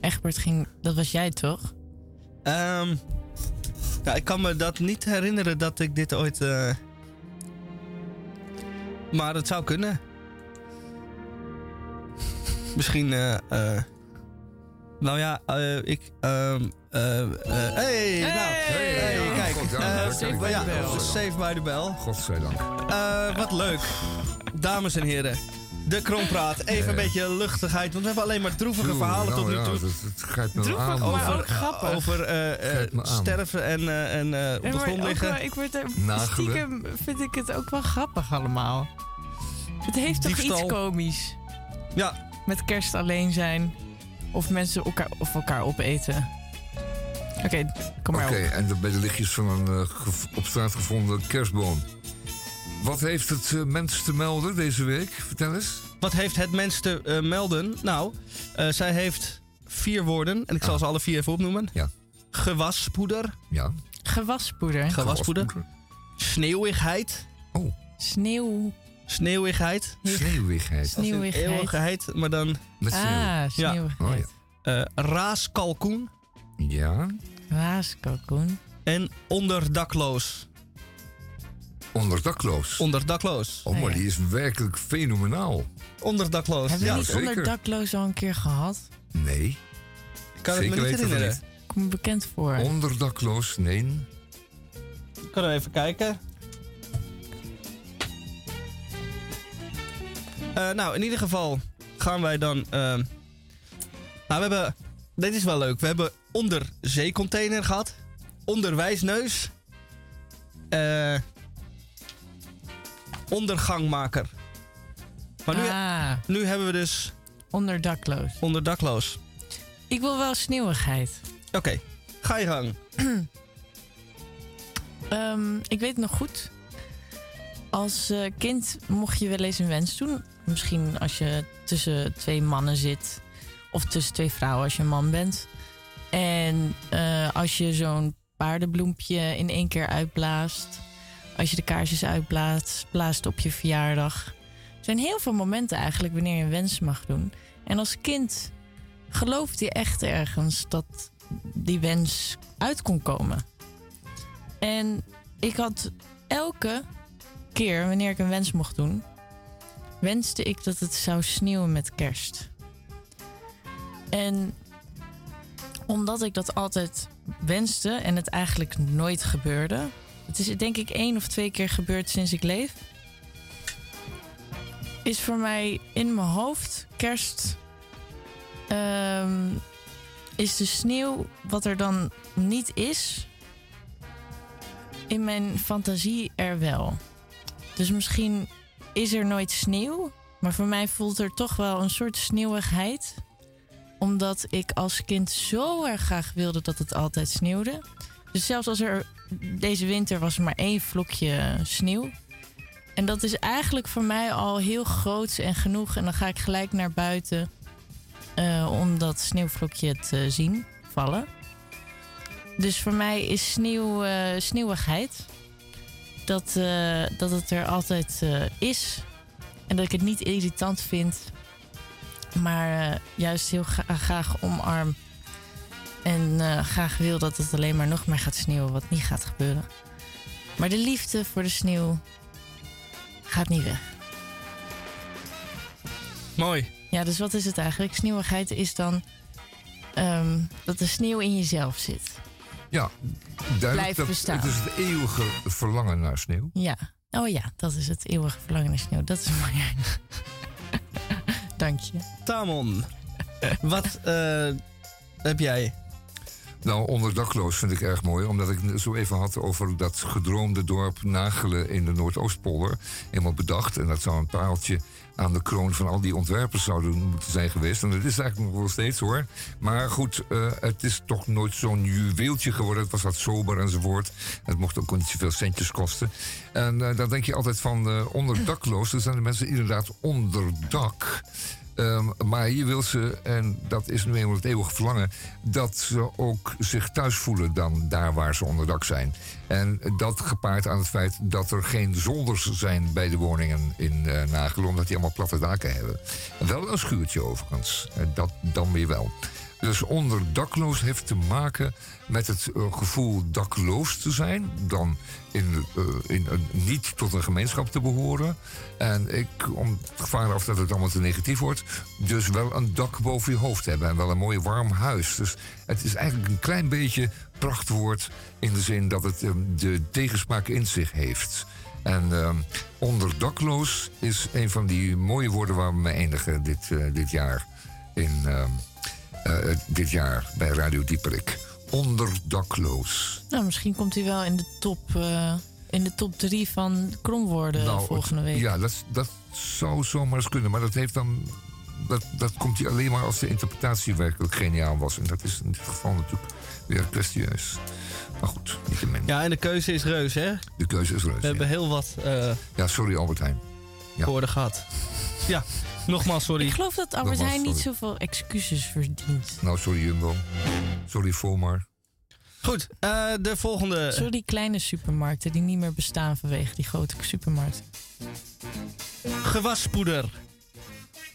Egbert ging, dat was jij toch? Um, ja, ik kan me dat niet herinneren dat ik dit ooit. Uh... Maar het zou kunnen. Misschien. Uh, nou ja, ik. Um, hey, hey, nou, hey, kijk. God, ja, save, by ja, save by the bell. Godzijdank. wat leuk. Dames en heren. De krompraat. Even een beetje luchtigheid. Want we hebben alleen maar droevige verhalen nou, tot nu toe. Ja, dat, dat grijpt me Droevig, aan. maar over, ook grappig. over uh, uh, sterven en, uh, en op Ja, de maar grond ook liggen. wel- ik word er, Nagelen. stiekem vind ik het ook wel grappig allemaal. Het heeft toch Diefstal. iets komisch. Ja, Met kerst alleen zijn. Of mensen elkaar, of elkaar opeten. Oké, kom maar Oké, op. en bij de lichtjes van een eh, op straat gevonden kerstboom. Wat heeft het eh, mens te melden deze week? Vertel eens. wat heeft het mens te eh, melden? Nou, eh, zij heeft vier woorden. En ik zal Ah. ze alle vier even opnoemen. Ja. Gewaspoeder. Ja. Gewaspoeder. Gewaspoeder. Sneeuwigheid. Oh, Sneeuw. Sneeuwigheid. sneeuwigheid. Sneeuwigheid. Eeuwigheid, maar dan Met sneeuw. Ah, sneeuwigheid. Oh ja. eh raaskalkoen. Ja. Raaskalkoen. En onderdakloos. Onderdakloos. Onderdakloos. oh, maar die is werkelijk fenomenaal. Onderdakloos. Hebben we Ja, niet zeker. onder dakloos al een keer gehad? Nee, ik kan het me zeker niet weten we herinneren. niet. Komt me bekend voor. onderdakloos, nee. Ik kan er even kijken. Eh, nou, in ieder geval gaan wij dan. ehm, nou, we hebben. Dit is wel leuk. We hebben onderzeecontainer gehad. Onderwijsneus. eh ondergangmaker. Maar nu, ah, nu hebben we dus onder dakloos. onderdakloos. Ik wil wel sneeuwigheid. Oké, ga je gang. Ehm, ik weet nog goed. Als eh, kind mocht je wel eens een wens doen. Misschien als je tussen twee mannen zit. Of tussen twee vrouwen als je een man bent. En eh, als je zo'n paardenbloempje in één keer uitblaast. Als je de kaarsjes uitblaast blaast op je verjaardag. Er zijn heel veel momenten eigenlijk wanneer je een wens mag doen. En als kind gelooft je echt ergens dat die wens uit kon komen. En ik had elke keer wanneer ik een wens mocht doen, wenste ik dat het zou sneeuwen met kerst. En omdat ik dat altijd wenste en het eigenlijk nooit gebeurde. Het is denk ik één of twee keer gebeurd sinds ik leef. Is voor mij in mijn hoofd kerst. ehm, is de sneeuw wat er dan niet is. In mijn fantasie er wel. Dus misschien is er nooit sneeuw. Maar voor mij voelt er toch wel een soort sneeuwigheid omdat ik als kind zo erg graag wilde dat het altijd sneeuwde. Dus zelfs als er deze winter was er maar één vlokje sneeuw. En dat is eigenlijk voor mij al heel groot en genoeg. En dan ga ik gelijk naar buiten eh, om dat sneeuwvlokje te zien vallen. Dus voor mij is sneeuw, eh, sneeuwigheid. Dat, eh, dat het er altijd is. En dat ik het niet irritant vind maar juist heel gra- graag omarm. En eh, graag wil dat het alleen maar nog meer gaat sneeuwen, wat niet gaat gebeuren. Maar de liefde voor de sneeuw gaat niet weg. Mooi. Ja, dus wat is het eigenlijk? Sneeuwigheid is dan ehm, dat de sneeuw in jezelf zit. Ja, duidelijk. Blijft Dat, bestaan. het is het eeuwige verlangen naar sneeuw. Ja. Oh ja, dat is het eeuwige verlangen naar sneeuw. Dat is mooi. Dank je. Tamon, wat eh, heb jij? Nou, onderdakloos vind ik erg mooi, omdat ik zo even had over dat gedroomde dorp Nagelen in de Noordoostpolder. Helemaal bedacht. En dat zou een paaltje aan de kroon van al die ontwerpers zouden moeten zijn geweest. En dat is eigenlijk nog wel steeds hoor. Maar goed, eh, het is toch nooit zo'n juweeltje geworden. Het was wat sober enzovoort. Het mocht ook niet zoveel centjes kosten. En eh, dan denk je altijd van eh, onderdakloos. Dan zijn de mensen inderdaad onder Ehm, maar je wil ze, en dat is nu eenmaal het eeuwige verlangen, dat ze ook zich thuis voelen dan daar waar ze onderdak zijn. En dat gepaard aan het feit dat er geen zolders zijn bij de woningen in eh Nagelen, omdat die allemaal platte daken hebben. Wel een schuurtje overigens, Eh, dat dan weer wel. Dus onderdakloos heeft te maken met het eh, gevoel dakloos te zijn. Dan in, eh, in, een- niet tot een gemeenschap te behoren. En ik, om het gevaar af dat het allemaal te negatief wordt. Dus wel een dak boven je hoofd hebben. En wel een mooi warm huis. Dus het is eigenlijk een klein beetje prachtwoord. In de zin dat het eh, de tegensmaak in zich heeft. En eh, onderdakloos is een van die mooie woorden waar we mee eindigen dit, eh, dit jaar. In, eh, eh, dit jaar bij Radio Dieperik. Onderdakloos. Nou, misschien komt hij wel in de top, eh, in de top drie van kromwoorden Nou, volgende het- week. Ja, dat, dat zou zomaar eens kunnen. Maar dat heeft dan. Dat, dat komt hij alleen maar als de interpretatie werkelijk geniaal was. En dat is in dit geval natuurlijk weer kwestieus. Maar goed, niet te min. Ja, en de keuze is reus, hè? De keuze is reus. We Ja. hebben heel wat eh ja, sorry Albert Heijn. Ja. woorden gehad. Ja, nogmaals sorry. Ik geloof dat Albert Heijn niet sorry. zoveel excuses verdient. Nou, sorry Jumbo. Sorry Volmar. Goed, eh, de volgende. Die kleine supermarkten die niet meer bestaan vanwege die grote supermarkten. Gewaspoeder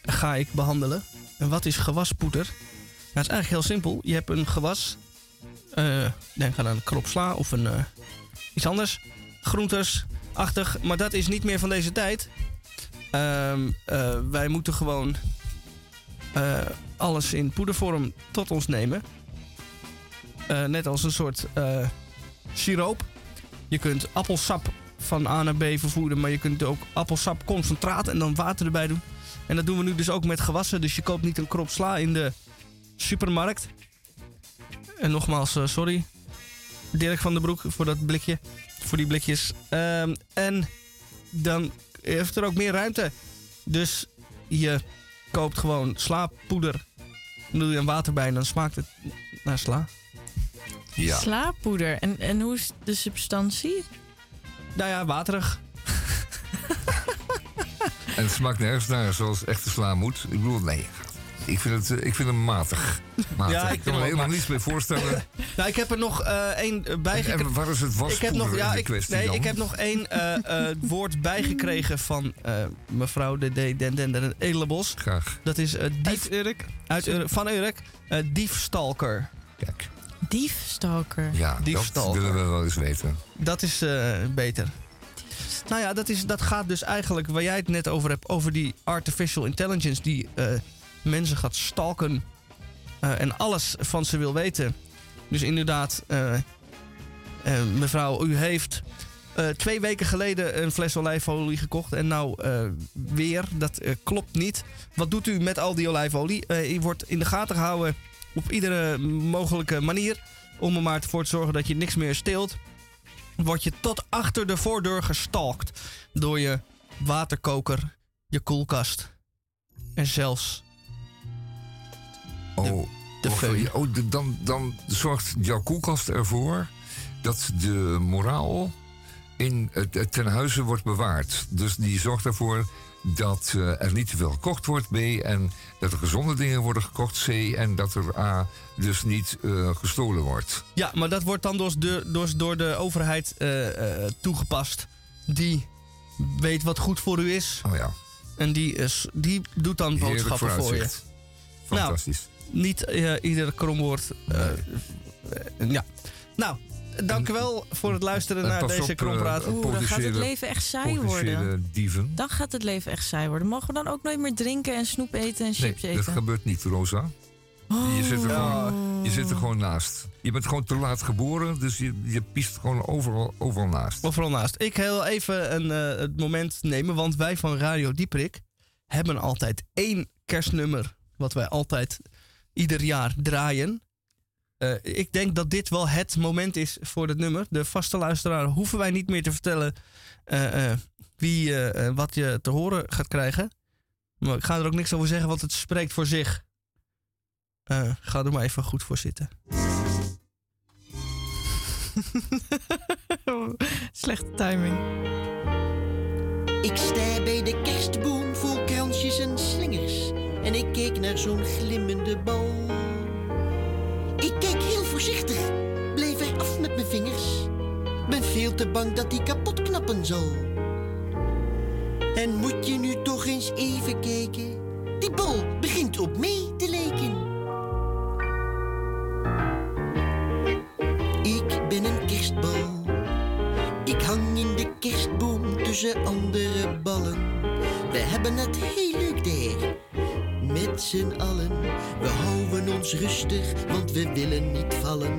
ga ik behandelen. En wat is gewaspoeder? Nou, het is eigenlijk heel simpel. Je hebt een gewas. eh, denk aan een krop sla of een, eh, iets anders. Groentes, achtig. Maar dat is niet meer van deze tijd. Eh, wij moeten gewoon eh, alles in poedervorm tot ons nemen. Eh, net als een soort siroop. Je kunt appelsap van A naar B vervoeren, maar je kunt ook appelsap concentraat en dan water erbij doen. En dat doen we nu dus ook met gewassen. Dus je koopt niet een krop sla in de supermarkt. En nogmaals, sorry. Dirk van den Broek voor dat blikje. Voor die blikjes. Ehm, en dan heeft er ook meer ruimte. Dus je koopt gewoon slaappoeder. Dan doe je een water bij en dan smaakt het naar sla. Ja. Slaappoeder. En, en hoe is de substantie? Nou ja, waterig. En het smaakt nergens naar zoals echte sla moet. Ik bedoel, nee. Ik vind, het, eh, ik vind hem matig. matig. Ja, ik kan me helemaal niets meer voorstellen. Nou, ik heb er nog eh, één en, bijgekregen. en waar is het Ik heb nog, ja, in de ik, kwestie nee, dan? ik heb nog één eh, eh, woord bijgekregen van eh, mevrouw de de Den Den Den Edelbos. Graag. Dat is eh, dief, Uit Urk. uit Urk- van Urk. eh, diefstalker. Kijk, Diefstalker. ja, dat Diefstalker. willen we wel eens weten. Dat is eh, beter. Nou ja, dat, is, dat gaat dus eigenlijk waar jij het net over hebt, over die artificial intelligence die eh, mensen gaat stalken eh, en alles van ze wil weten. Dus inderdaad, eh, eh, mevrouw, u heeft twee weken geleden een fles olijfolie gekocht en nou weer. Dat klopt niet. Wat doet u met al die olijfolie? U wordt in de gaten gehouden op iedere mogelijke manier om er maar voor te zorgen dat je niks meer steelt word je tot achter de voordeur gestalkt door je waterkoker, je koelkast en zelfs Oh, de oh, oh, dan, dan zorgt jouw koelkast ervoor dat de moraal in het, het ten huize wordt bewaard. Dus die zorgt ervoor dat eh, er niet te veel gekocht wordt, B. En dat er gezonde dingen worden gekocht, C. En dat er A. dus niet eh, gestolen wordt. Ja, maar dat wordt dan door de, door, door de overheid eh, toegepast. Die weet wat goed voor u is Oh ja, en die, is, die doet dan boodschappen voor je. vooruitzicht. Fantastisch niet uh, ieder kromwoord. Eh, eh, ja. Nou, dank wel voor het luisteren naar deze op, krompraat. Dan gaat het leven echt saai worden. Dan gaat het leven echt saai worden. Mogen we dan ook nooit meer drinken en snoep eten en chips nee, eten? dat gebeurt niet, Rosa. Je, zit er oh. gewoon, je zit er gewoon naast. Je bent gewoon te laat geboren, dus je, je piest gewoon overal, overal naast. Overal naast. Ik wil even een, het moment nemen, want wij van Radio Dieprik hebben altijd één kerstnummer. Wat wij altijd ieder jaar draaien. Eh, ik denk dat dit wel het moment is voor het nummer. De vaste luisteraar hoeven wij niet meer te vertellen eh, eh, wie wat je te horen gaat krijgen. Maar ik ga er ook niks over zeggen, want het spreekt voor zich. Eh, ga er maar even goed voor zitten. Slechte timing. Ik sta bij de kerstboom vol kransjes en slingers. En ik keek naar zo'n glimmende bal. Ik keek heel voorzichtig, bleef er af met mijn vingers. Ben veel te bang dat die kapot knappen zal. En moet je nu toch eens even kijken? Die bal begint op mij te lijken. Ik ben een kerstbal. Ik hang in de kerstboom tussen andere ballen. We hebben het heel leuk daar, met z'n allen. We houden ons rustig, want we willen niet vallen.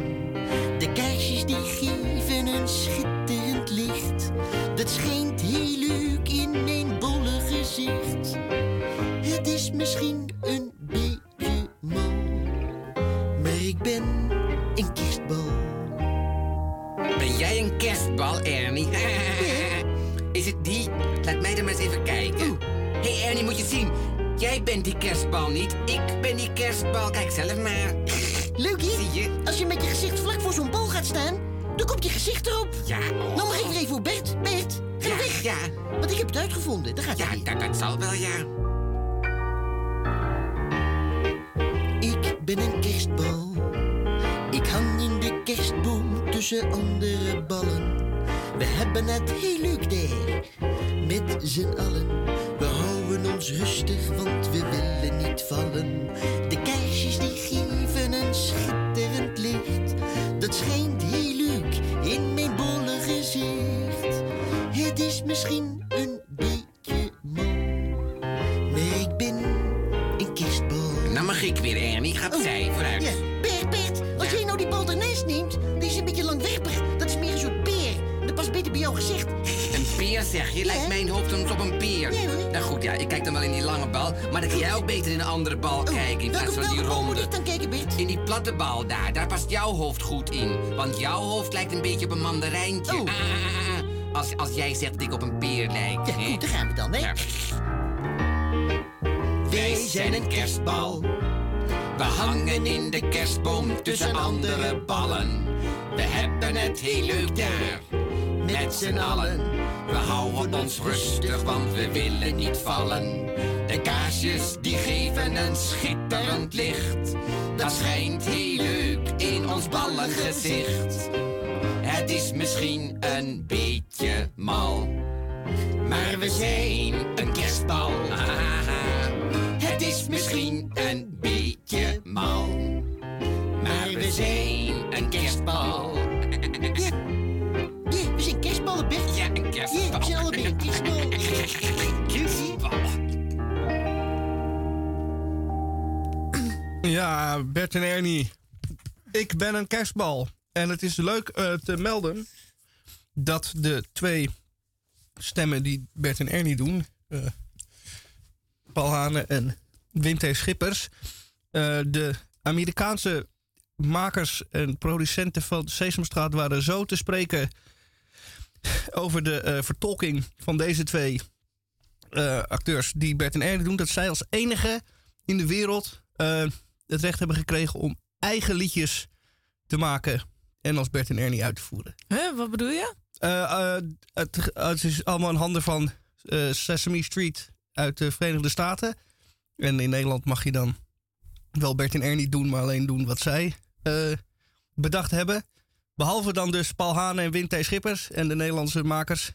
De kaarsjes die geven een schitterend licht. Dat schijnt heel leuk in mijn bolle gezicht. Het is misschien een beetje mal, maar ik ben een kerstbal. Ben jij een kerstbal, Ernie? Is het die? Laat mij er maar eens even kijken. Hé hey Ernie, moet je zien. Jij bent die kerstbal niet. Ik ben die kerstbal. Kijk zelf maar. Leuk, hè? Zie je? Als je met je gezicht vlak voor zo'n bal gaat staan, dan komt je gezicht erop. Ja, oh. Nou mag ik er even voor Bert. Bert, ga Ja, weg. ja. Want ik heb het uitgevonden. Daar gaat Ja, dat, dat zal wel, ja. Ik ben een kerstbal. Ik hang in de kerstboom tussen andere ballen. We hebben het heel leuk daar, met z'n allen. Ons rustig, want we willen niet vallen. De kaarsjes die geven een schitterend licht. Dat schijnt heel leuk in mijn bolle gezicht. Het is misschien een zeg je? Lijkt mijn hoofd soms op een hoor. Nou goed, ja, ik kijk dan wel in die lange bal. Maar dan kun jij ook beter in een andere bal kijken in plaats van die ronde. In die platte bal daar, daar past jouw hoofd goed in. Want jouw hoofd lijkt een beetje op een mandarijntje. Oh. Ah, ah, ah, ah. Als, als jij zegt dat ik op een peer lijk. Ja, goed, daar gaan we dan, hè? Ja. Wij zijn een kerstbal. We hangen in de kerstboom tussen andere ballen. We hebben het heel leuk daar, met z'n allen. We houden ons rustig, want we willen niet vallen. De kaarsjes die geven een schitterend licht. Dat schijnt heel leuk in ons ballengezicht. Het is misschien een beetje mal. Maar we zijn een kerstbal. Het is misschien een beetje mal. Maar we zijn Ja, Bert en Ernie. Ik ben een kerstbal. En het is leuk eh, te melden dat de twee stemmen die Bert en Ernie doen, eh, Paul Hane en Wim T. Schippers, eh, de Amerikaanse makers en producenten van Sesamstraat waren zo te spreken over de vertolking van deze twee acteurs die Bert en Ernie doen, dat zij als enige in de wereld het recht hebben gekregen om eigen liedjes te maken en als Bert en Ernie uit te voeren. Huh, wat bedoel je? Eh, eh, het, het is allemaal in handen van eh, Sesame Street uit de Verenigde Staten. En in Nederland mag je dan wel Bert en Ernie doen, maar alleen doen wat zij bedacht hebben. Behalve dan dus Paul Hane en Wim T. Schippers en de Nederlandse makers.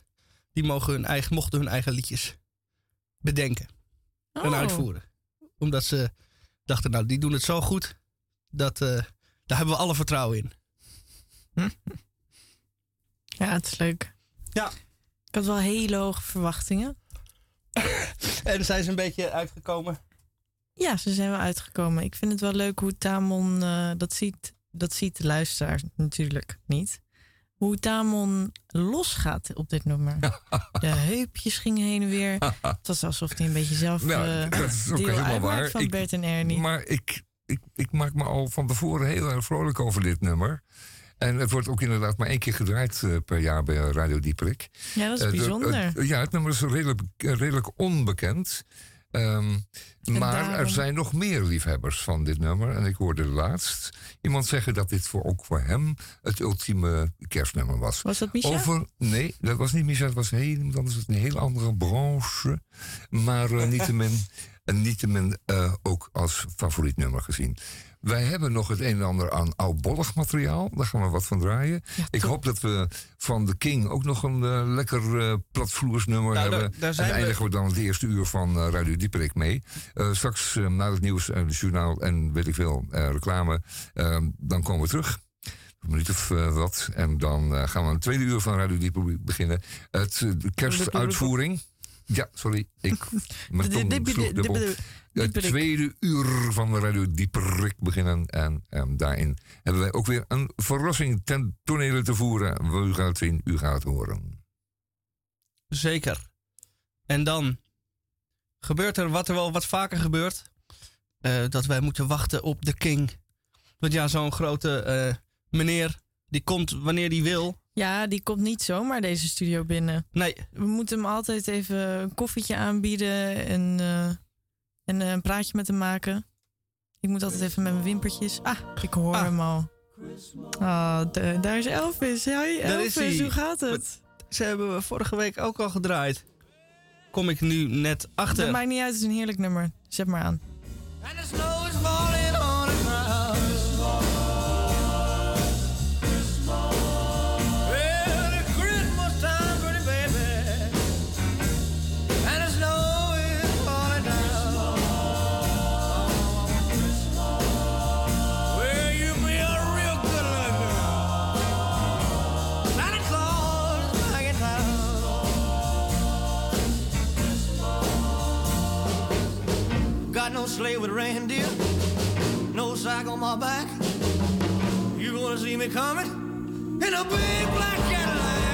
Die mogen hun eigen, mochten hun eigen liedjes bedenken en Oh. uitvoeren. Omdat ze dachten, nou, die doen het zo goed. Dat, eh, daar hebben we alle vertrouwen in. Ja, het is leuk. Ja. Ik had wel hele hoge verwachtingen. En zijn ze een beetje uitgekomen. Ja, ze zijn wel uitgekomen. Ik vind het wel leuk hoe Tamon eh, dat ziet. Dat ziet de luisteraar natuurlijk niet. Hoe Tamon losgaat op dit nummer. De heupjes gingen heen en weer. Het was alsof hij een beetje zelf Ja, eh, dat is ook deel helemaal waar. van Ik- Bert en Ernie. Maar ik, ik, ik maak me al van tevoren heel erg vrolijk over dit nummer. En het wordt ook inderdaad maar één keer gedraaid eh, per jaar bij Radio Dieprik. ja, dat is Eh, de- bijzonder. ja, het nummer is redelijk, redelijk onbekend. Ehm, maar er zijn nog meer liefhebbers van dit nummer. En ik hoorde laatst iemand zeggen dat dit voor, ook voor hem het ultieme kerstnummer was. was dat Micha? Over, nee, dat was niet Michel, dat was heel, dat was een hele andere branche. Maar eh, niettemin, en niettemin eh, ook als favoriet nummer gezien. Wij hebben nog het een en ander aan oudbollig materiaal. Daar gaan we wat van draaien. Ik hoop dat we van The King ook nog een eh, lekker eh platvloersnummer Nou, hebben. daar zijn en we- eindigen we dan het eerste uur van eh, Radio Dieperik mee. Eh, straks eh, na het nieuws en het journaal en weet ik veel, eh, reclame. Eh, dan komen we terug. Een minuut of eh, wat. En dan eh, gaan we een tweede uur van Radio Dieperik beginnen. Het, de kerstuitvoering. Ja, sorry. Ik, mijn tong sloeg dubbel. Het tweede uur van de Radio Dieperik beginnen. En ehm, daarin hebben wij ook weer een verrassing ten tonele te voeren. U gaat het zien, u gaat het horen. Zeker. En dan gebeurt er wat er wel wat vaker gebeurt. eh, dat wij moeten wachten op de king. Want ja, zo'n grote eh, meneer, die komt wanneer die wil. Ja, die komt niet zomaar deze studio binnen. Nee, We moeten hem altijd even een koffietje aanbieden en, eh, en eh, een praatje met hem maken. Ik moet altijd even met mijn wimpertjes. Ah, ik hoor Ah. hem al. Ah, de- daar is Elvis. Hoi Daar is Elvis, hoe gaat het? ze hebben we vorige week ook al gedraaid. Kom ik nu net Dat achter. maakt niet uit, het is een heerlijk nummer. Zet maar aan. And the snow is falling sleigh with reindeer, no sack on my back. You gonna see me coming in a big black Cadillac.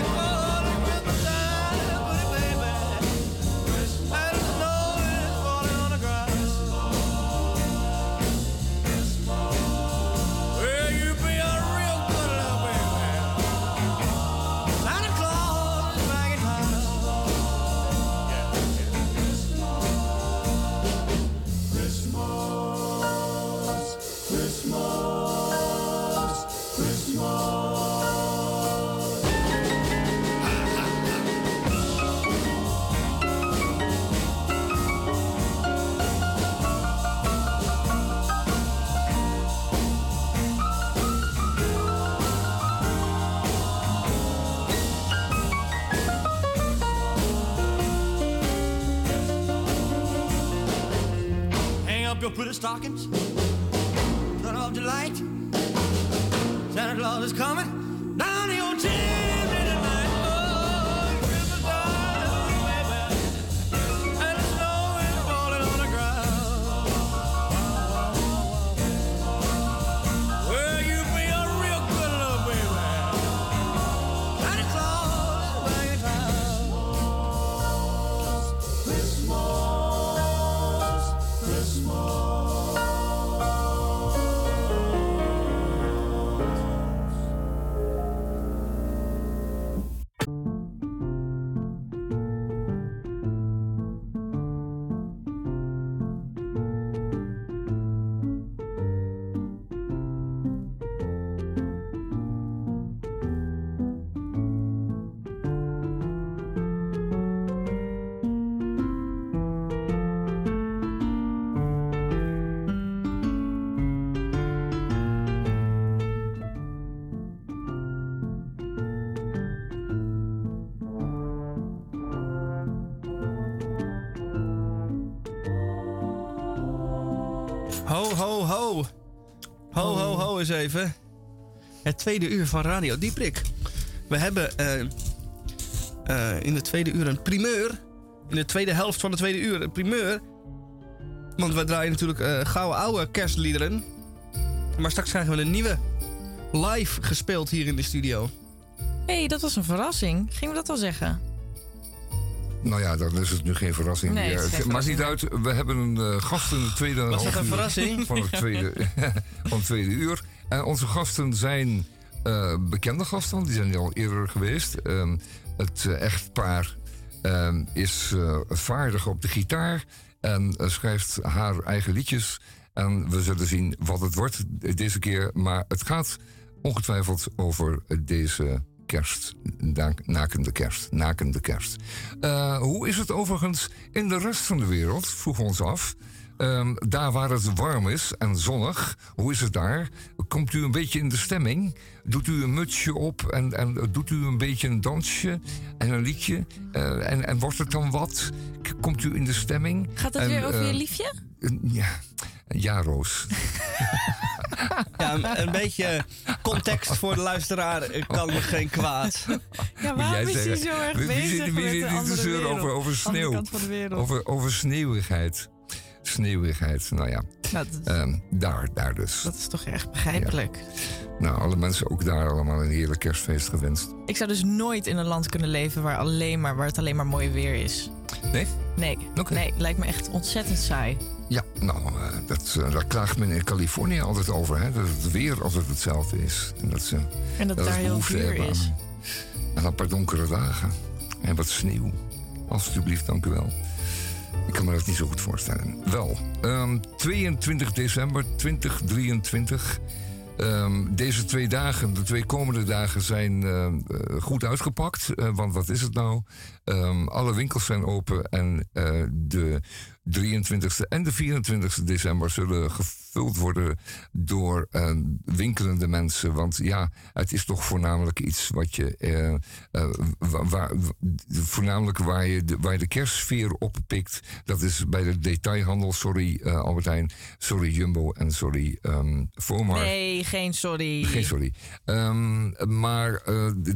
Pretty stockings. Turn off the light. Santa Claus is coming eens even. Het tweede uur van Radio Dieprik. We hebben eh, eh, in de tweede uur een primeur. In de tweede helft van de tweede uur een primeur. Want we draaien natuurlijk eh gouden oude kerstliederen. Maar straks krijgen we een nieuwe live gespeeld hier in de studio. Hé, hey, dat was een verrassing. Gingen we dat al zeggen? Nou ja, dan is het nu geen verrassing Nee, meer. het maakt niet uit. We hebben een gast in de tweede Was dat half een uur verrassing? Van het tweede, van het tweede uur. En onze gasten zijn eh, bekende gasten. Die zijn al eerder geweest. Ehm, het eh, echtpaar ehm, is eh, vaardig op de gitaar. En schrijft haar eigen liedjes. En we zullen zien wat het wordt deze keer. Maar het gaat ongetwijfeld over deze kerst. Na- Nakende kerst. Nakende kerst. Hoe is het overigens in de rest van de wereld? Vroegen we ons af. Ehm, daar waar het warm is en zonnig, hoe is het daar? Komt u een beetje in de stemming? Doet u een mutsje op en, en doet u een beetje een dansje en een liedje? Eh, en, en wordt het dan wat? K- Komt u in de stemming? Gaat het En, weer over je eh, liefje? Ja, ja Roos. Ja, een, een beetje context voor de luisteraar eh, kan me geen kwaad. Ja, waarom jij is hij zo erg Wie- wie bezig zit- wie met de andere wereld? over, over sneeuw? Over, over sneeuwigheid. Sneeuwigheid, nou ja. Nou, Ehm, daar, daar dus. dat is toch echt begrijpelijk. Nou, alle mensen ook daar allemaal een heerlijk kerstfeest gewenst. Ik zou dus nooit in een land kunnen leven waar, alleen maar, waar het alleen maar mooi weer is. Nee? Nee, nee, lijkt me echt ontzettend saai. Ja, nou, eh, dat, eh, daar klaagt men in Californië altijd over, hè? Dat het weer altijd hetzelfde is. En dat ze En dat dat daar heel vuur is. aan, aan een paar donkere dagen. En wat sneeuw. Alsjeblieft, dank u wel. Ik kan me dat niet zo goed voorstellen. Wel, ehm, 22 december 2023. Ehm, deze twee dagen, de twee komende dagen, zijn eh, eh, goed uitgepakt. Eh, want wat is het nou? Ehm, alle winkels zijn open en eh, de 23e en de 24e december zullen gevuld worden door eh, winkelende mensen. Want ja, het is toch voornamelijk iets wat je. eh, waar, voornamelijk waar je, de, waar je de kerstsfeer oppikt. Dat is bij de detailhandel. Sorry, Albert Heijn. Sorry, Jumbo. En sorry, Fomar. Nee, geen sorry. Geen sorry. Ehm, maar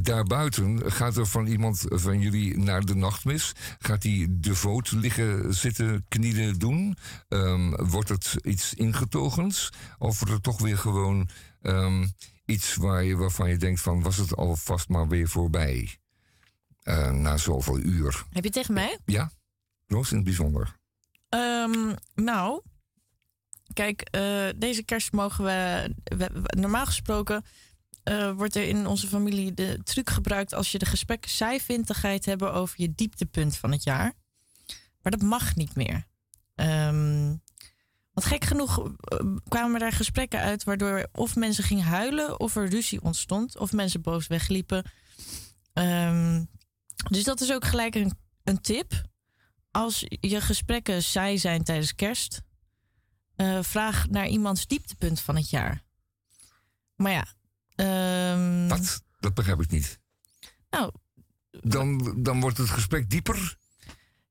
daarbuiten gaat er van iemand van jullie naar de nachtmis. Gaat hij devoot liggen, zitten, knielen doen? Ehm, wordt het iets ingetogens? Of wordt het toch weer gewoon ehm, iets waar je, waarvan je denkt van... was het alvast maar weer voorbij? Eh, na zoveel uur. Heb je het tegen mij? Ja? Roos in het bijzonder. Ehm, nou, kijk, eh, deze kerst mogen we, we- we- Normaal gesproken eh, wordt er in onze familie de truc gebruikt... als je de gesprekken het hebben over je dieptepunt van het jaar. Maar dat mag niet meer. Ehm, want gek genoeg eh, kwamen er gesprekken uit... waardoor of mensen gingen huilen of er ruzie ontstond... of mensen boos wegliepen. Ehm, dus dat is ook gelijk een, een tip als je gesprekken saai zijn tijdens kerst, eh, vraag naar iemands dieptepunt van het jaar. Maar ja. Ehm, Wat? Dat begrijp ik niet. Nou, Dan, dan wordt het gesprek dieper.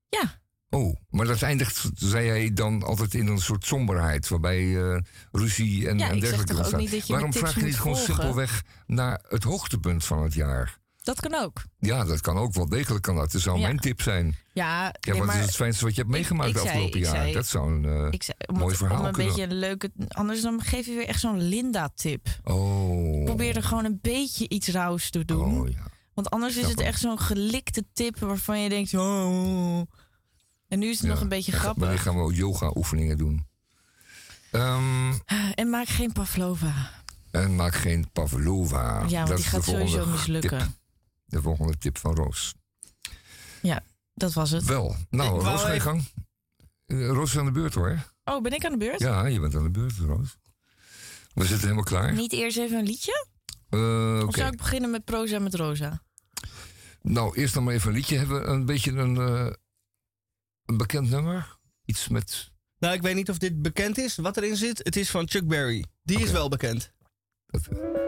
ja. Oh, maar dat eindigt, zei jij dan altijd in een soort somberheid, waarbij eh, ruzie en, Ja, en dergelijke Waarom vraag je niet gewoon volgen? simpelweg naar het hoogtepunt van het jaar? Dat kan ook. Ja, dat kan ook wel degelijk. Kan dat. Dat zou Ja. mijn tip zijn. Ja, Ja, nee, wat maar is het fijnste wat je hebt meegemaakt ik de afgelopen jaar? zei- dat zou een eh, ik zei, om, mooi verhaal om een beetje een leuke... Anders dan geef je weer echt zo'n Linda-tip. Oh. Probeer er gewoon een beetje iets rauws te doen. Oh, ja. Want anders is het echt zo'n gelikte tip waarvan je denkt... Oh. En nu is het nog een beetje grappig. Wanneer gaan we ook yoga-oefeningen doen? Ehm, En maak geen pavlova. en maak geen pavlova. Ja, want dat die gaat sowieso mislukken. Tip. De volgende tip van Roos. Ja, dat was het. Wel. Nou, Roos, ga je gang. Eh, Roos is aan de beurt hoor. Oh, ben ik aan de beurt? Ja, je bent aan de beurt, Roos. We zitten helemaal klaar. Niet eerst even een liedje? Eh, Of zou ik beginnen met proza met rosa? Nou, eerst dan maar even een liedje. Hebben we een beetje een, eh, een bekend nummer? Iets met... Nou, ik weet niet of dit bekend is, wat erin zit. Het is van Chuck Berry. Die is wel bekend. Merry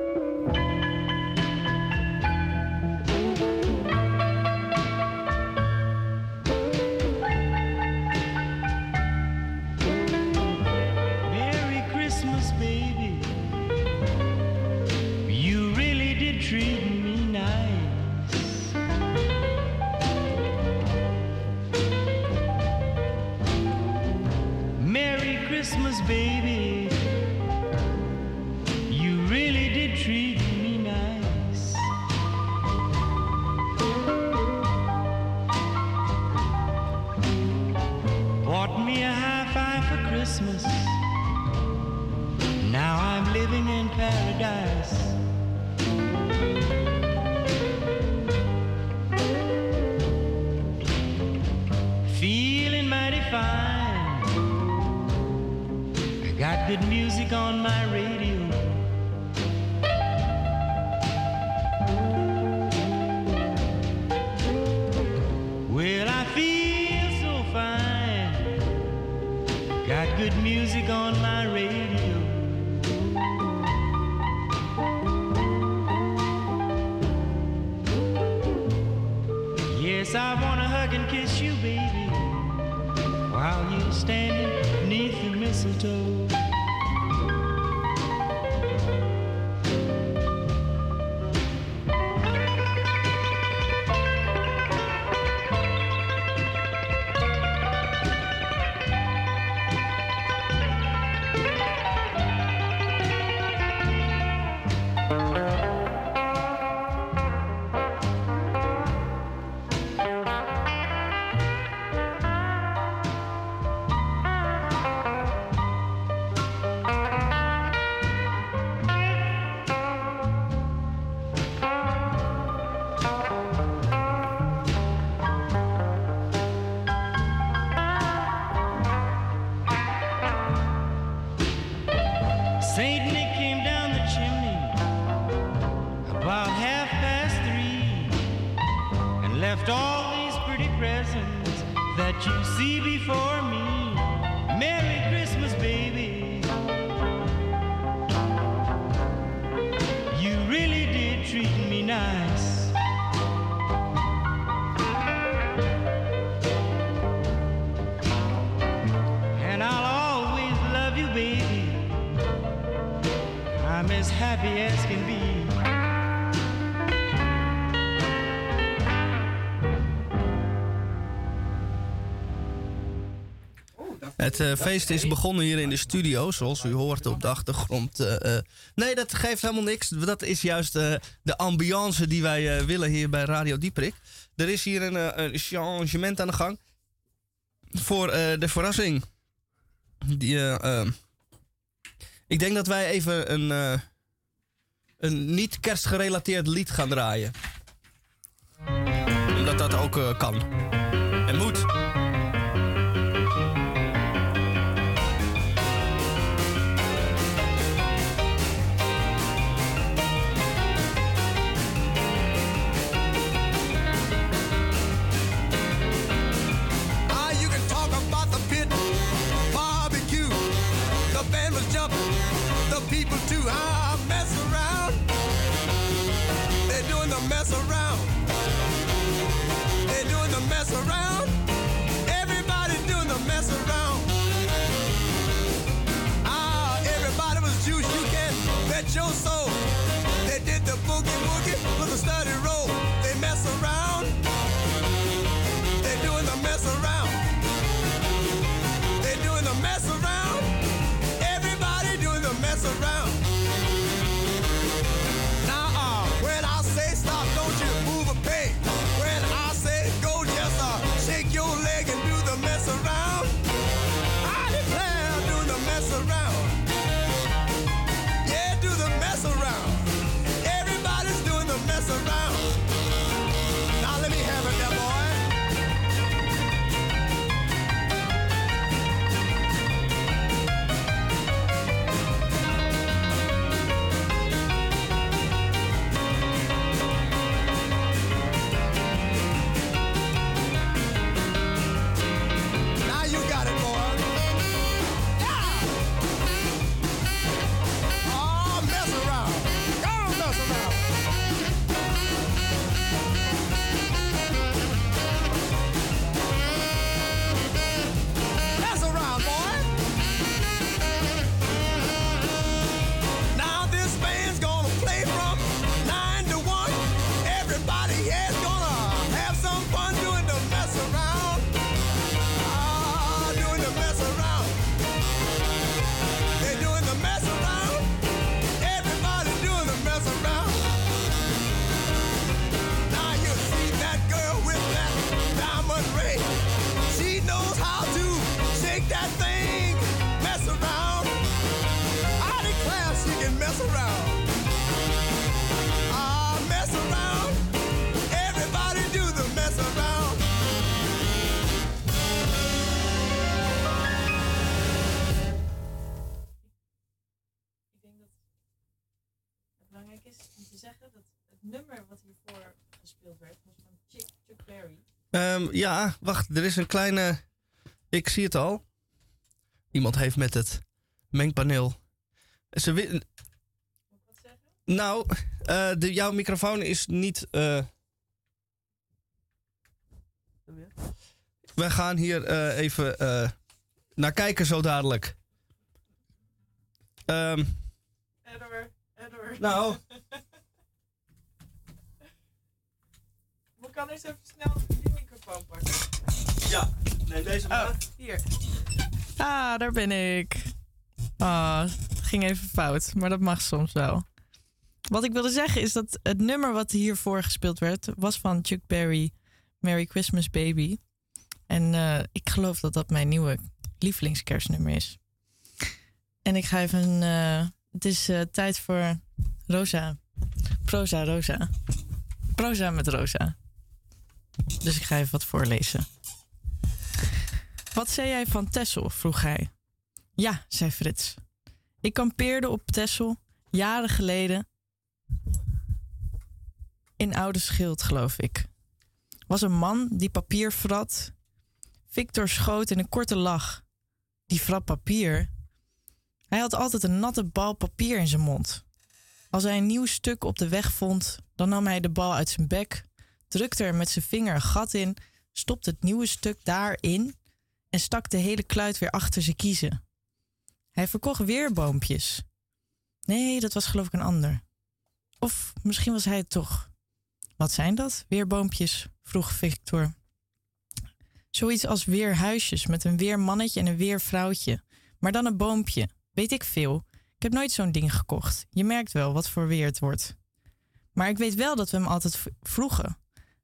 paradise. Feeling mighty fine. I got good music on my radio. Well, I feel so fine. Got good music on my radio. Yes, I wanna hug and kiss you, baby, while you're standing beneath the mistletoe. Het eh, feest is begonnen hier in de studio, zoals u hoort op de achtergrond. eh, eh. nee, dat geeft helemaal niks. Dat is juist de ambiance die wij willen hier bij Radio Dieprik. Er is hier een, een changement aan de gang voor de verrassing. Die, eh, eh, ik denk dat wij even een, een niet kerstgerelateerd lied gaan draaien. Omdat dat ook kan. En moet. Mess around. They're doing the mess around. Everybody. Ah, everybody was juice, you can bet your soul. They did the boogie woogie with a steady roll. They mess around. They're doing the mess around. Ehm, ja, wacht, er is een kleine. Ik zie het al. Iemand heeft met het mengpaneel. Ze wi- nou, eh, de, jouw microfoon is niet. eh, We gaan hier eh, even naar kijken zo dadelijk. Ehm, Edward, Edward. Nou. We kan eens even snel die microfoon pakken. Ja, neem deze maar. hier. Ah, daar ben ik. Ah, het ging even fout, maar dat mag soms wel. Wat ik wilde zeggen is dat het nummer wat hiervoor gespeeld werd, was van Chuck Berry, Merry Christmas Baby. En eh, ik geloof dat dat mijn nieuwe lievelingskerstnummer is. En ik ga even. eh, het is eh, tijd voor Rosa. Proza Rosa. Proza met Rosa. Dus ik ga even wat voorlezen. Wat zei jij van Tessel? vroeg hij. Ja, zei Frits. Ik kampeerde op Tessel jaren geleden. In Oude Schild, geloof ik. Was een man die papier vrat. Victor schoot in een korte lach. Die vrat papier. Hij had altijd een natte bal papier in zijn mond. Als hij een nieuw stuk op de weg vond, dan nam hij de bal uit zijn bek, drukte er met zijn vinger een gat in, stopte het nieuwe stuk daarin en stak de hele kluit weer achter zijn kiezen. Hij verkocht weer boompjes. Nee, dat was geloof ik een ander. Of misschien was hij het toch. Wat zijn dat, weerboompjes? vroeg Victor. Zoiets als weerhuisjes met een weermannetje en een weervrouwtje. Maar dan een boompje. Weet ik veel. Ik heb nooit zo'n ding gekocht. Je merkt wel wat voor weer het wordt. Maar ik weet wel dat we hem altijd vroegen.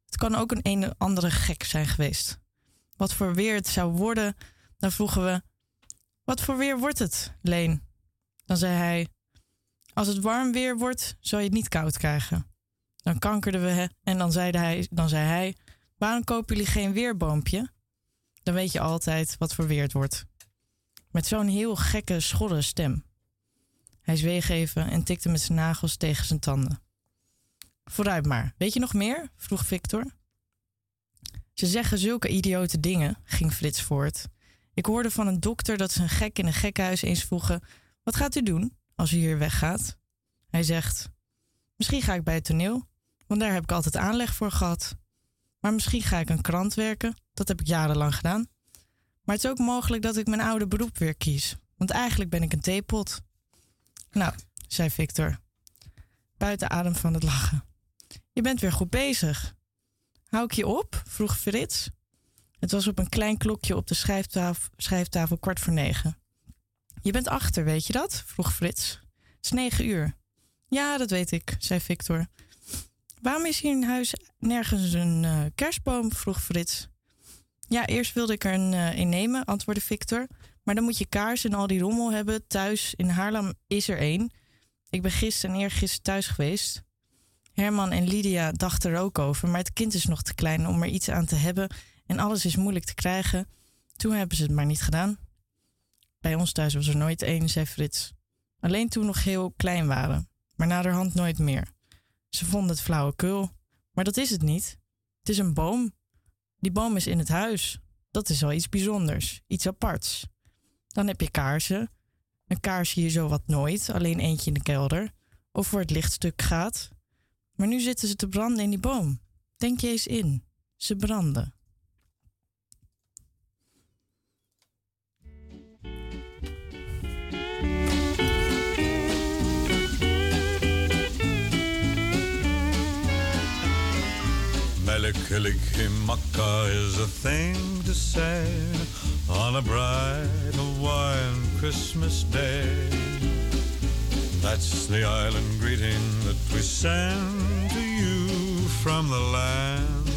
Het kan ook een een andere gek zijn geweest. Wat voor weer het zou worden, dan vroegen we... Wat voor weer wordt het, Leen? Dan zei hij... Als het warm weer wordt, zal je het niet koud krijgen. Dan kankerden we en dan, zeide hij, dan zei hij... Waarom kopen jullie geen weerboompje? Dan weet je altijd wat voor weer het wordt. Met zo'n heel gekke, schorre stem. Hij zweeg even en tikte met zijn nagels tegen zijn tanden. Vooruit maar. Weet je nog meer? vroeg Victor. Ze zeggen zulke idiote dingen, ging Frits voort. Ik hoorde van een dokter dat ze een gek in een gekkenhuis eens vroegen: Wat gaat u doen als u hier weggaat? Hij zegt: Misschien ga ik bij het toneel, want daar heb ik altijd aanleg voor gehad. Maar misschien ga ik een krant werken, dat heb ik jarenlang gedaan. Maar het is ook mogelijk dat ik mijn oude beroep weer kies. Want eigenlijk ben ik een theepot. Nou, zei Victor. Buiten adem van het lachen. Je bent weer goed bezig. Hou ik je op? vroeg Frits. Het was op een klein klokje op de schrijftafel, schrijftafel kwart voor negen. Je bent achter, weet je dat? vroeg Frits. Het is negen uur. Ja, dat weet ik, zei Victor. Waarom is hier in huis nergens een eh, kerstboom? vroeg Frits. Ja, eerst wilde ik er een uh, een nemen, antwoordde Victor. Maar dan moet je kaars en al die rommel hebben. Thuis in Haarlem is er één. Ik ben gisteren en eergisteren thuis geweest. Herman en Lydia dachten er ook over, maar het kind is nog te klein om er iets aan te hebben en alles is moeilijk te krijgen. Toen hebben ze het maar niet gedaan. Bij ons thuis was er nooit één, zei Frits. Alleen toen nog heel klein waren, maar naderhand nooit meer. Ze vonden het flauwekul, maar dat is het niet. Het is een boom. Die boom is in het huis. Dat is al iets bijzonders, iets aparts. Dan heb je kaarsen. Een kaars je zo wat nooit, alleen eentje in de kelder. Of voor het lichtstuk gaat. Maar nu zitten ze te branden in die boom. Denk je eens in. Ze branden. Melikilikimaka is a thing to say on a bright Hawaiian Christmas day. That's the island greeting that we send to you from the land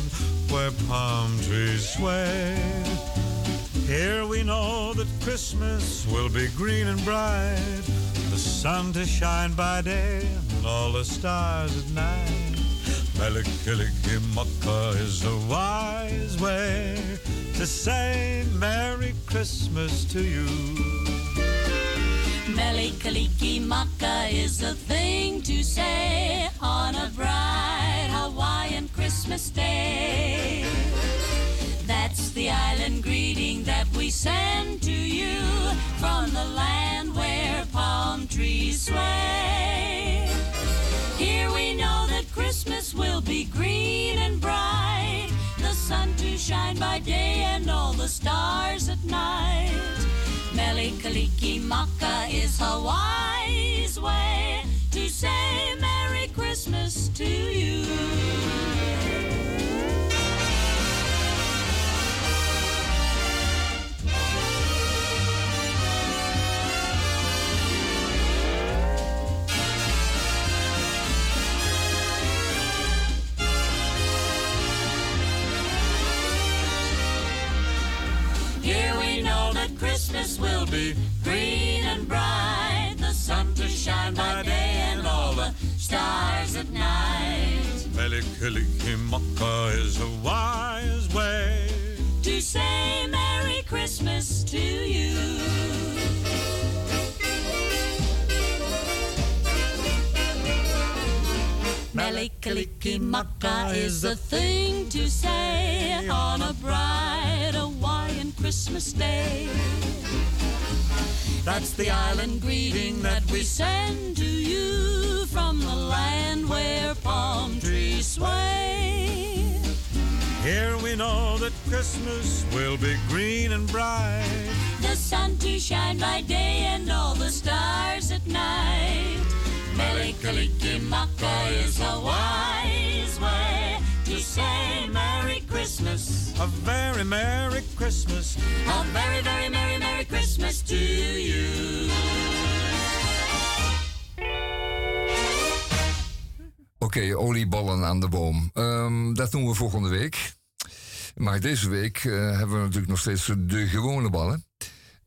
where palm trees sway. Here we know that Christmas will be green and bright, the sun to shine by day and all the stars at night. Melikilikimaka is a wise way to say Merry Christmas to you. Melikaliki Maka is a thing to say on a bright Hawaiian Christmas day. That's the island greeting that we send to you from the land where palm trees sway. Here we know that Christmas will be green and bright, the sun to shine by day and all the stars at night. Melikaliki Maka is Hawaii's way to say Merry Christmas to you. Christmas will be green and bright, the sun to shine by day and all the stars at night. Melikilikimaka is a wise way To say Merry Christmas to you. Melikilikimaka is the thing to say on a bright Christmas day. That's the island greeting that we send to you from the land where palm trees sway. Here we know that Christmas will be green and bright. The sun to shine by day and all the stars at night. Melikilikimaka is a wise way to say Merry Christmas. A very Merry Christmas. A very, very Merry, Merry Christmas to you. Oké, olieballen aan de boom. Ehm, dat doen we volgende week. Maar deze week eh, hebben we natuurlijk nog steeds de gewone ballen.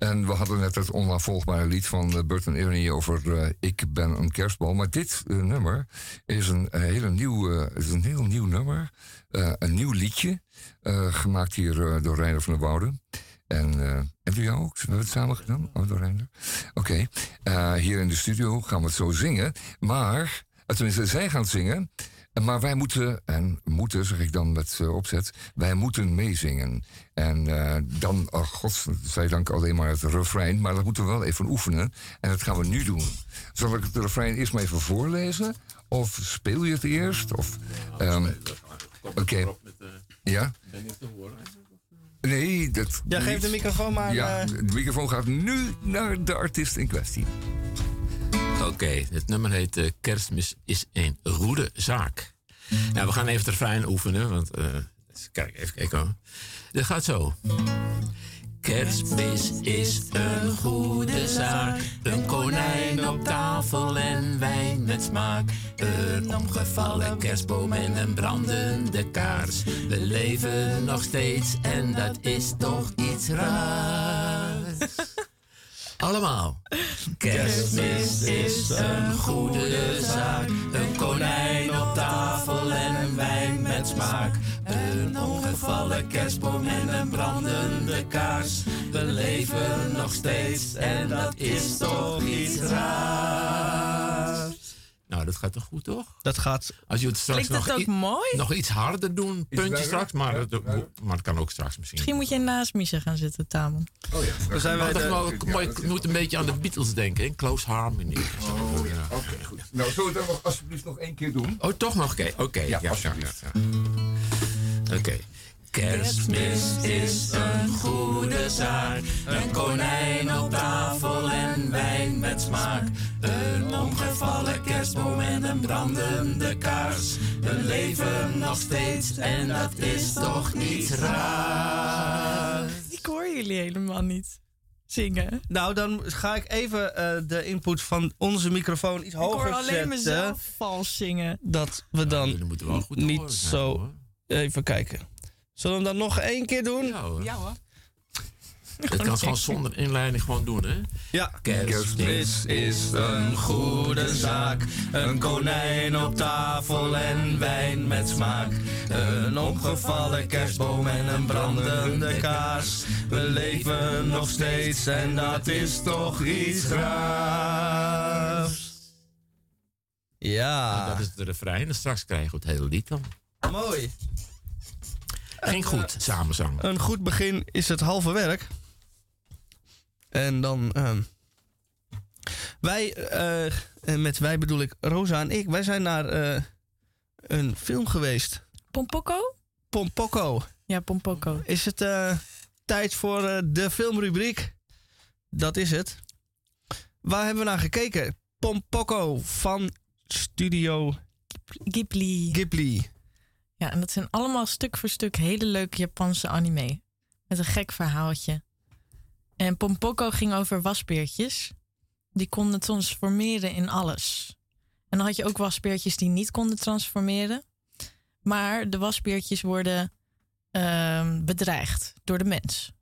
En we hadden net het onafvolgbare lied van eh, Bert en Ernie over eh, Ik ben een kerstbal. Maar dit eh, nummer is een, hele nieuw, is een heel nieuw nummer. Een nieuw liedje. gemaakt hier door Reiner van der Woude. En hebben jullie ook? Hebben we het samen gedaan? Oh, door Reiner. Oké. Hier in de studio gaan we het zo zingen. Maar, tenminste, zij gaan zingen. Eh, Maar wij moeten, en moeten zeg ik dan met eh, opzet, wij moeten meezingen. En eh, dan, oh godzijdank, alleen maar het refrein, maar dat moeten we wel even oefenen. En dat gaan we nu doen. Zal ik het refrein eerst maar even voorlezen? Of speel je het eerst? Of, ehm, Oké. Ja? Nee, dat. Ja, geef niet. de microfoon maar. Ja, eh, de microfoon gaat nu naar de artiest in kwestie. Oké, het nummer heet eh, Kerstmis is een goede zaak. Nou, we gaan even refrein oefenen, want... eh, kijk, even kijken hoor. Dit gaat zo. Kerstmis is een goede zaak. Een konijn op tafel en wijn met smaak. Een omgevallen kerstboom en een brandende kaars. We leven nog steeds en dat is toch iets raars. Allemaal. Kerstmis is een goede zaak. Een konijn op tafel en een wijn met smaak. Een omgevallen kerstboom en een brandende kaars. We leven nog steeds en dat is toch iets raars. Nou, dat gaat toch goed, toch? Dat gaat. Als je het straks Klinkt nog, dat ook mooi? nog iets harder doen, puntje straks. Maar, het- maar het kan ook straks misschien. Misschien moet je naast Misha gaan zitten, Tamon. Oh ja. Dan zijn wij Maar dat de- wel ik moet een beetje aan de Beatles denken, hè? Close Harmony. Oh, ja. Oké, goed. Nou, zullen we het nog alsjeblieft nog één keer doen? Oh, toch nog? Oké, oké. Ja, ja, alsjeblieft. ja, ja. Oké. Kerstmis is een goede zaak. Een konijn op tafel en wijn met smaak. Een omgevallen kerstboom en een brandende kaars. We leven nog steeds en dat is toch niet raar. Ik hoor jullie helemaal niet zingen. Nou, dan ga ik even eh, de input van onze microfoon iets Ik hoor hoger alleen zetten. mezelf vals zingen. Dat we dan niet horen zo... hoor. Even kijken. Zullen we hem dan nog één keer doen? Ja hoor. Ja hoor. Het kan gewoon zonder inleiding gewoon doen, hè? Ja. Kerstmis is een goede zaak. Een konijn op tafel en wijn met smaak. Een omgevallen kerstboom en een brandende kaars. We leven nog steeds en dat is toch iets raars. Ja. Dat is het refrein. En straks krijgen we het hele lied dan. Mooi. Ging goed, samenzang. Een goed begin is het halve werk. En dan. ehm, wij, eh, en met wij bedoel ik Rosa en ik, wij zijn naar eh, een film geweest. Pompoko? Pompoko. Ja, Pompoko. Is het eh, tijd voor de filmrubriek? Dat is het. Waar hebben we naar gekeken? Pompoko van Studio Ghibli. Ghibli. Ja, en dat zijn allemaal stuk voor stuk hele leuke Japanse anime. Met een gek verhaaltje. En Pompoko ging over wasbeertjes. Die konden transformeren in alles. En dan had je ook wasbeertjes die niet konden transformeren. Maar de wasbeertjes worden ehm, bedreigd door de mens.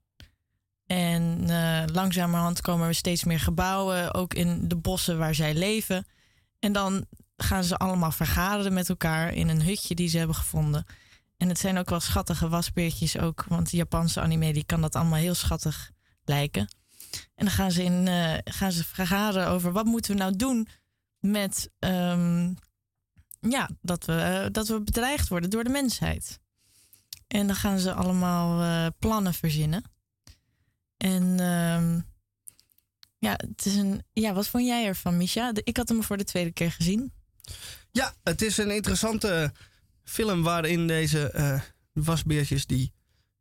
En eh, langzamerhand komen er steeds meer gebouwen, ook in de bossen waar zij leven. En dan gaan ze allemaal vergaderen met elkaar in een hutje die ze hebben gevonden. En het zijn ook wel schattige wasbeertjes ook, want de Japanse anime die kan dat allemaal heel schattig lijken. En dan gaan ze, in, eh, gaan ze vergaderen over wat moeten we nou doen met ehm, ja, dat, we, eh, dat we bedreigd worden door de mensheid. En dan gaan ze allemaal eh, plannen verzinnen. En ehm, ja, het is een. Ja, wat vond jij ervan, Misha? Ik had hem voor de tweede keer gezien. Ja, het is een interessante film waarin deze eh, wasbeertjes die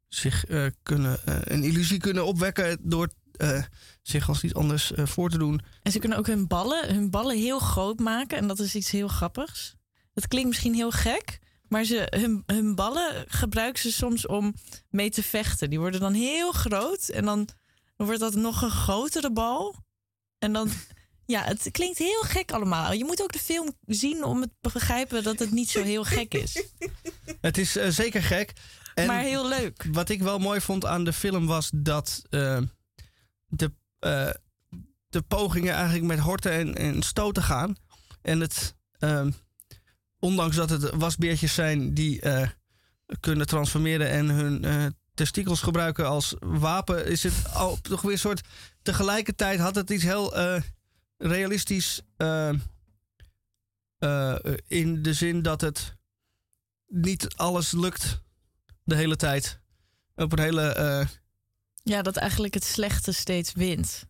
zich eh, kunnen, eh, een illusie kunnen opwekken door zich als iets anders voor te doen. En ze kunnen ook hun ballen, hun ballen heel groot maken. En dat is iets heel grappigs. Dat klinkt misschien heel gek. Maar ze, hun, hun ballen gebruiken ze soms om mee te vechten. Die worden dan heel groot. En dan wordt dat nog een grotere bal. En dan... Ja, het klinkt heel gek allemaal. Je moet ook de film zien om het te begrijpen dat het niet zo heel gek is. Het is eh, zeker gek. En Maar heel leuk. Wat ik wel mooi vond aan de film was dat eh, de, eh, de pogingen eigenlijk met horten en, en stoten gaan. En het, ehm, ondanks dat het wasbeertjes zijn die kunnen transformeren en hun testikels gebruiken als wapen, is het al toch weer een soort. Tegelijkertijd had het iets heel realistisch. eh, eh, in de zin dat het niet alles lukt de hele tijd. Op een hele. eh, Ja, dat eigenlijk het slechte steeds wint.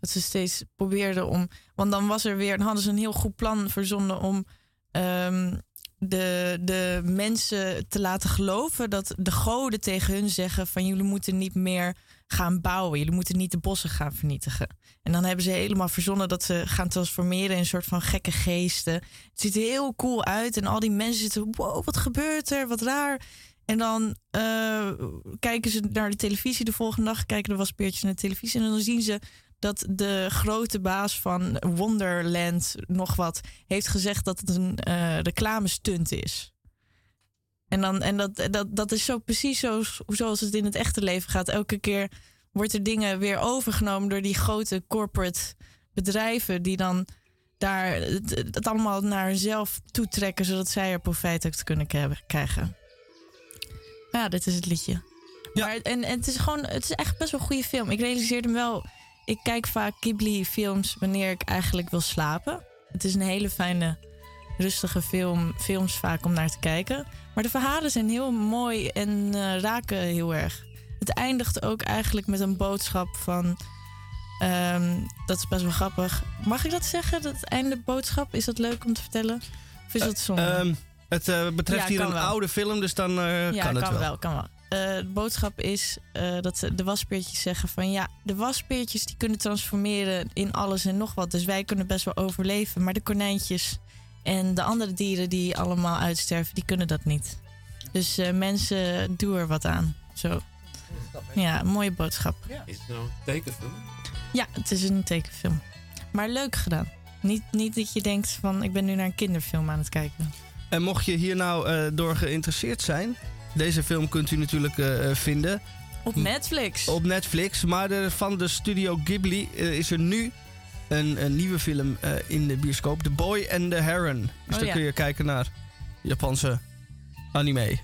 Dat ze steeds probeerden om. Want dan was er weer. Dan hadden ze een heel goed plan verzonnen om. ehm, de, de mensen te laten geloven dat de goden tegen hun zeggen van jullie moeten niet meer gaan bouwen. Jullie moeten niet de bossen gaan vernietigen. En dan hebben ze helemaal verzonnen dat ze gaan transformeren in een soort van gekke geesten. Het ziet heel cool uit en al die mensen zitten, wow, wat gebeurt er? Wat raar. En dan eh, kijken ze naar de televisie de volgende dag, kijken de waspeertjes naar de televisie en dan zien ze dat de grote baas van Wonderland nog wat heeft gezegd dat het een eh reclamestunt is. En, dan, en dat, dat, dat is zo precies zo, zoals het in het echte leven gaat. Elke keer wordt er dingen weer overgenomen door die grote corporate bedrijven die dan daar het, het allemaal naar zichzelf toetrekken, zodat zij er profijt uit kunnen krijgen. Ja, dit is het liedje. Maar, en, en het is gewoon, het is echt best wel een goede film. Ik realiseerde me wel, ik kijk vaak Ghibli-films wanneer ik eigenlijk wil slapen. Het is een hele fijne, rustige film, films vaak om naar te kijken. Maar de verhalen zijn heel mooi en eh, raken heel erg. Het eindigt ook eigenlijk met een boodschap van. ehm, dat is best wel grappig. Mag ik dat zeggen? Dat einde boodschap? Is dat leuk om te vertellen? Of is dat zonde? Ehm, het eh, betreft Ja, hier een wel. oude film, dus dan eh, ja, kan het kan wel. kan wel. Eh, de boodschap is eh, dat de waspeertjes zeggen van ja, de waspeertjes die kunnen transformeren in alles en nog wat. Dus wij kunnen best wel overleven. Maar de konijntjes en de andere dieren die allemaal uitsterven, die kunnen dat niet. Dus eh, mensen, doe er wat aan. Zo. Ja, een mooie boodschap. Is het nou een tekenfilm? Ja, het is een tekenfilm. Maar leuk gedaan. Niet, niet dat je denkt van ik ben nu naar een kinderfilm aan het kijken. En mocht je hier nou eh, door geïnteresseerd zijn, deze film kunt u natuurlijk eh, vinden. Op Netflix. Op Netflix. Maar van de studio Ghibli is er nu een, een nieuwe film eh, in de bioscoop. The Boy and the Heron. Dus Oh, dan ja. kun je kijken naar Japanse anime.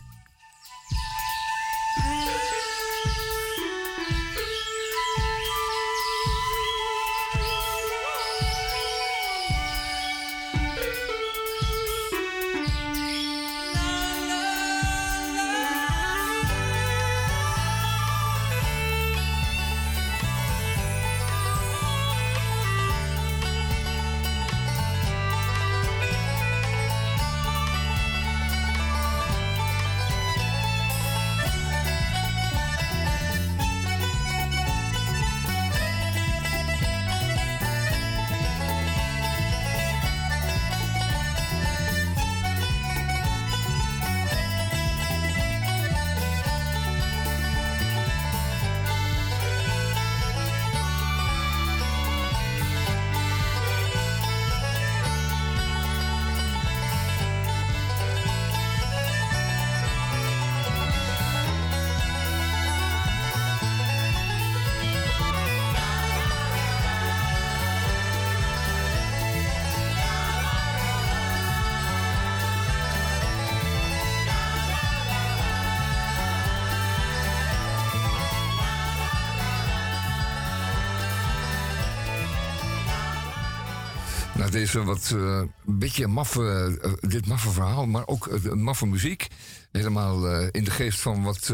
Deze wat eh, een beetje maffe, eh, dit maffe verhaal, maar ook maffe muziek. Helemaal eh, in de geest van wat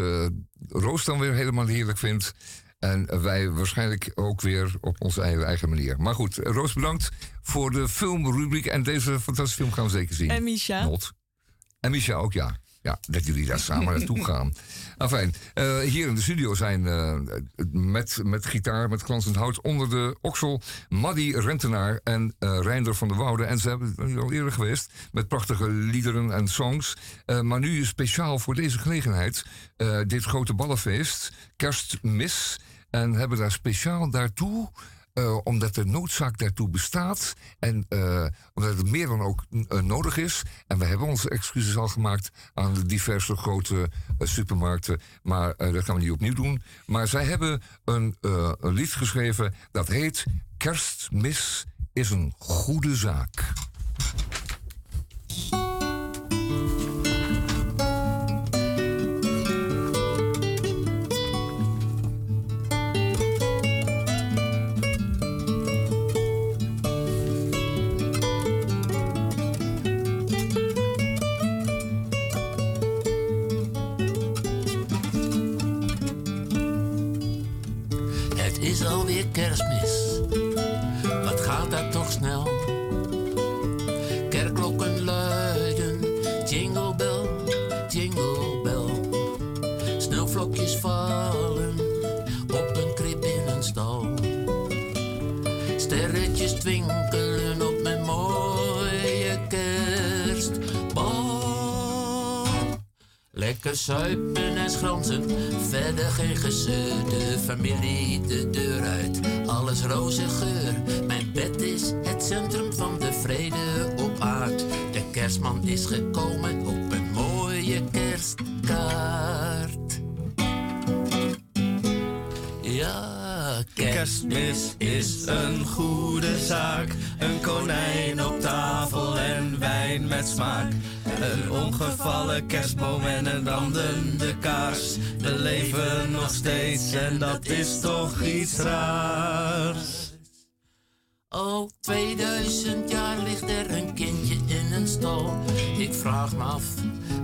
Roos dan weer helemaal heerlijk vindt. En wij waarschijnlijk ook weer op onze eigen, eigen manier. Maar goed, Roos bedankt voor de filmrubriek. En deze fantastische film gaan we zeker zien. En Misha. Not. En Misha ook, ja. Ja, dat jullie daar samen naartoe gaan. Enfin, eh, hier in de studio zijn eh, met, met gitaar, met glansend hout onder de oksel... Maddy Rentenaar en eh Reinder van der Woude. En ze hebben hier al eerder geweest met prachtige liederen en songs. Maar nu speciaal voor deze gelegenheid dit grote ballenfeest, kerstmis... En hebben daar speciaal daartoe eh, omdat de noodzaak daartoe bestaat en eh, omdat het meer dan ook eh, nodig is. En we hebben onze excuses al gemaakt aan de diverse grote supermarkten, maar dat gaan we niet opnieuw doen. Maar zij hebben een, een lied geschreven dat heet Kerstmis is een goede zaak. Lekker zuipen en schransen, verder geen gezeur. De familie de deur uit, alles roze geur. Mijn bed is het centrum van de vrede op aard. De kerstman is gekomen op een mooie kerstkaart. Ja, Kerstmis is een goede zaak. Een konijn op tafel en wijn met smaak. Een omgevallen kerstboom en een brandende kaars. We leven nog steeds en dat is toch iets raars. Al 2000 jaar ligt er een kindje in een stal. Ik vraag me af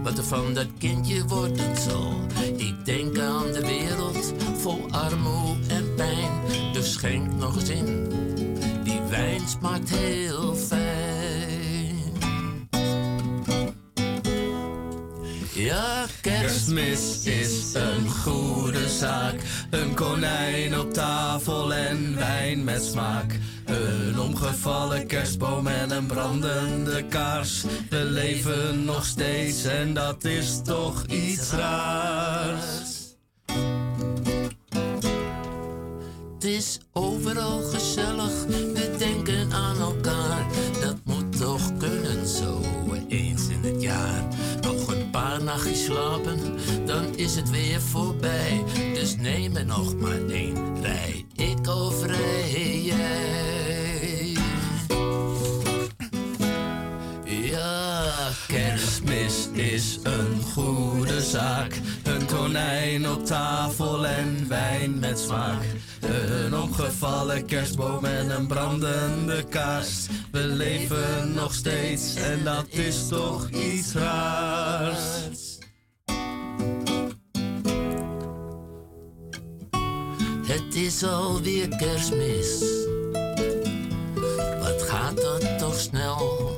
wat er van dat kindje worden zal. Ik denk aan de wereld vol armoede en pijn. Dus schenk nog eens in, die wijn smaakt heel fijn. Ja, Kerstmis is een goede zaak. Een konijn op tafel en wijn met smaak. Een omgevallen kerstboom en een brandende kaars. We leven nog steeds en dat is toch iets raars. Het is overal gezellig, we denken aan elkaar. Dat moet toch kunnen zo eens in het jaar. Een paar nachtjes slapen, dan is het weer voorbij. Dus neem er nog maar één, rij ik of rij jij. Ja, Kerstmis is een goede zaak. Een konijn op tafel en wijn met smaak. Een omgevallen kerstboom en een brandende kaars. We leven nog steeds en dat is toch iets raars. Het is alweer kerstmis. Wat gaat dat toch snel?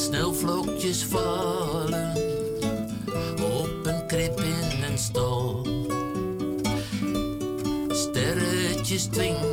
Sneeuwvlokjes vallen op een krib in een stal. Sterretjes twinkelen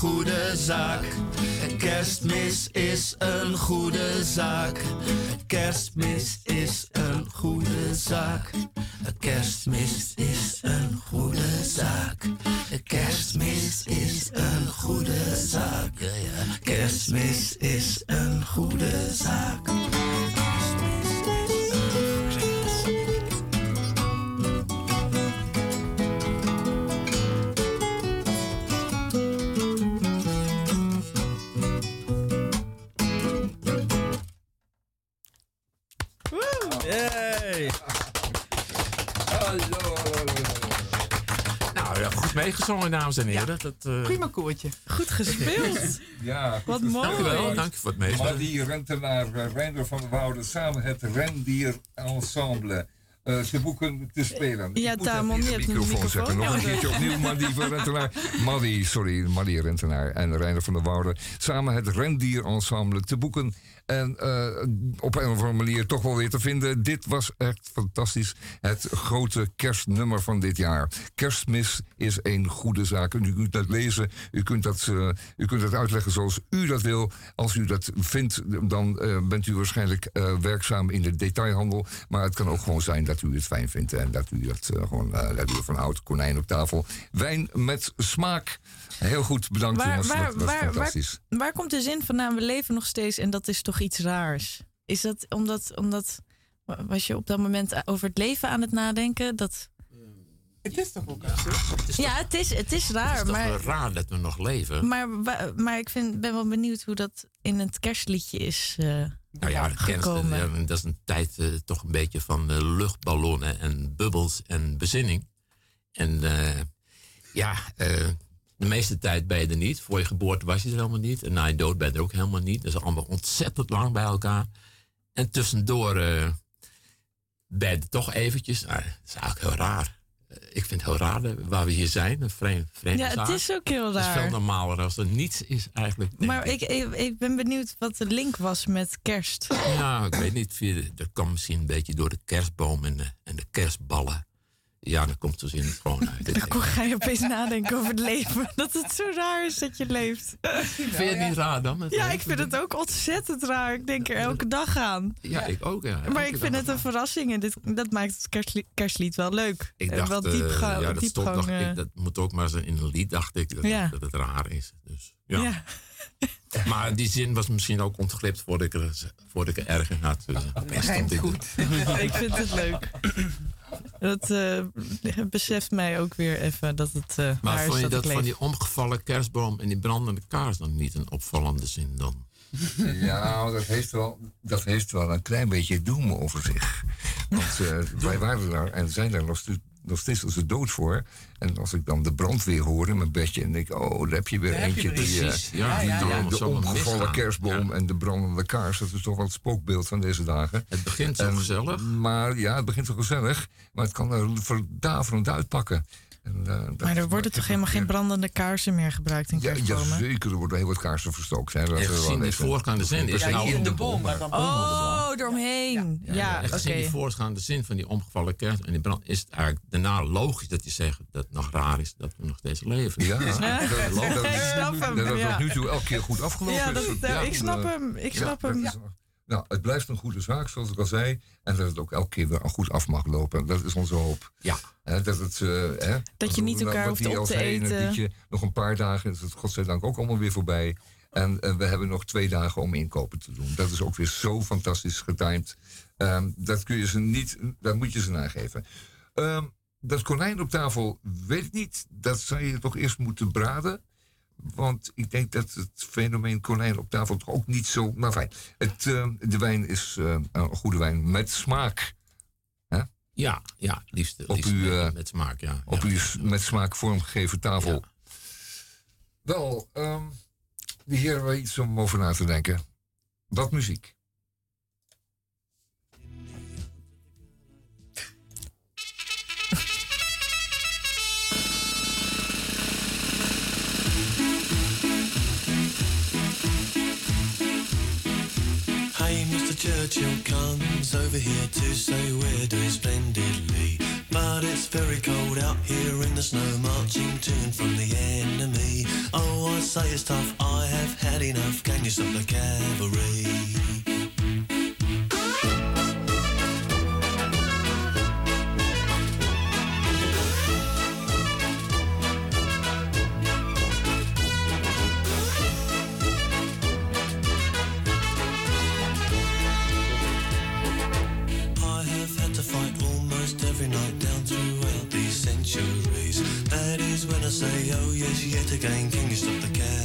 goede zaak. Een kerstmis ja, goed meegezongen, dames en heren. Dat, eh, Prima koortje. Goed gespeeld. Ja, goed Wat gespeeld. mooi. Dankjewel, dank je voor het meespelen. Maar die rentenaar uh, Reinder van der Woude samen het Rendier Ensemble. eh, te boeken, te spelen. Ja, Ik moet je de een microfoon zeggen. Nog een microfoon keertje opnieuw, Maddy van Rentenaar. Maddy, sorry, Maddy Rentenaar en Reiner van der Woude. Samen het Rendier-ensemble te boeken. En eh, op een of andere manier toch wel weer te vinden. Dit was echt fantastisch. Het grote kerstnummer van dit jaar. Kerstmis is een goede zaak. En u kunt dat lezen. U kunt dat, eh, u kunt dat uitleggen zoals u dat wil. Als u dat vindt, dan eh, bent u waarschijnlijk werkzaam in de detailhandel. Maar het kan ook gewoon zijn dat u het fijn vindt. En dat u eh, gewoon dat u ervan houdt. Konijn op tafel. Wijn met smaak. Heel goed, bedankt Waar, jongens. waar, dat waar, waar, fantastisch. waar komt de zin vandaan? We leven nog steeds en dat is toch iets raars? Is dat omdat, omdat was je op dat moment over het leven aan het nadenken? Dat... Het is toch ook absurd? Ja, het is, het is raar. Het is toch maar, raar dat we nog leven? maar, maar ik vind, ben wel benieuwd hoe dat in het kerstliedje is eh, Nou ja, kerst, eh, dat is een tijd eh, toch een beetje van luchtballonnen en bubbels en bezinning. En eh, ja, eh, de meeste tijd ben je er niet. Voor je geboorte was je er helemaal niet. En na je dood ben je er ook helemaal niet. Dat is allemaal ontzettend lang bij elkaar. En tussendoor eh, ben je er toch eventjes. Nou, dat is eigenlijk heel raar. Eh, ik vind het heel raar waar we hier zijn. Een vreemd, vreemde Ja, het is ook heel Het is veel raar. normaler als er niets is eigenlijk. Maar ik, ik, ik ben benieuwd wat de link was met kerst. Ja, ik weet niet. Dat kan misschien een beetje door de kerstboom en de, en de kerstballen. Ja, dan komt de zin gewoon uit. Ik Hoe ga je opeens nadenken over het leven? Dat het zo raar is dat je leeft. Vind je het niet raar dan? het Ja, leven? ik vind het ook ontzettend raar. Ik denk er elke dag aan. Ja, ik ook. Ja. Maar ik vind het een verrassing en dit, dat maakt het kerstlied, kerstlied wel leuk. Ik En dacht, wel eh, diepga- ja, dat, stond nog, diepgang, eh. ik, dat moet ook maar zijn in een lied, dacht ik, dat, Ja. dat het raar is. Dus, ja. Ja. Maar die zin was misschien ook ontglipt voordat ik er, voordat ik er erg in had. Dus, best om dit- ik vind het leuk. Dat eh, beseft mij ook weer even dat het eh Maar vond je dat, van die omgevallen kerstboom en die brandende kaars dan niet een opvallende zin dan? Ja, dat heeft, wel, dat heeft wel een klein beetje doem over zich. Want eh, wij waren daar en zijn daar nog, nog steeds als de dood voor. En als ik dan de brandweer hoor in mijn bedje en denk, oh, daar heb je weer Daar heb je eentje. die, eh. Ja, die, ja, de- ja. de omgevallen kerstboom en de brandende kaars. Dat is toch wel het spookbeeld van deze dagen. Het begint zo gezellig. Maar ja, het begint zo gezellig. Maar het kan er verdaverend uitpakken. En, eh, dat- Maar er worden toch helemaal geen brandende kaarsen meer gebruikt in ja, kerstbomen? ja, zeker. Er worden heel wat kaarsen verstookt. Hè. Dat En is wel gezien die voorgaande zin is Ja, nou in de boom. maar- Oh, eromheen. Ja, gezien die voorgaande zin van die omgevallen kerst en die brand, is het eigenlijk daarna logisch dat je zegt dat het nog raar is dat we nog steeds leven. Ja, dat, dat, dat, Ik snap hem, dat het ja. tot nu toe elke keer goed afgelopen Ja, is. dat- ik snap hem, ik ja, snap hem. is- Nou, het blijft een goede zaak, zoals ik al zei. En dat het ook elke keer weer goed af mag lopen. Dat is onze hoop. Ja. Hè, dat, het, eh, hè, Dat je niet Nou, elkaar hoeft op te eten. nog een paar dagen is het godzijdank ook allemaal weer voorbij. En eh, we hebben nog twee dagen om inkopen te doen. Dat is ook weer zo fantastisch getimed. Ehm, dat, kun je ze niet, dat moet je ze nageven. Ehm, dat konijn op tafel, weet ik niet. Dat zou je toch eerst moeten braden. Want ik denk dat het fenomeen konijn op tafel toch ook niet zo... Maar fijn, het, eh, de wijn is een goede wijn met smaak. Ja, ja, liefst, Op liefst uw, met, eh, met smaak, ja. Op ja. uw met smaak vormgegeven tafel. Wel, die hier hebben we iets om over na te denken. Wat muziek? Churchill comes over here to say we're doing splendidly. But it's very cold out here in the snow, marching to and from the enemy. Oh, I say it's tough, I have had enough. Can you stop the cavalry? Fight almost every night down throughout these centuries. That is when I say, oh yes, yet again, can you stop the cavalry?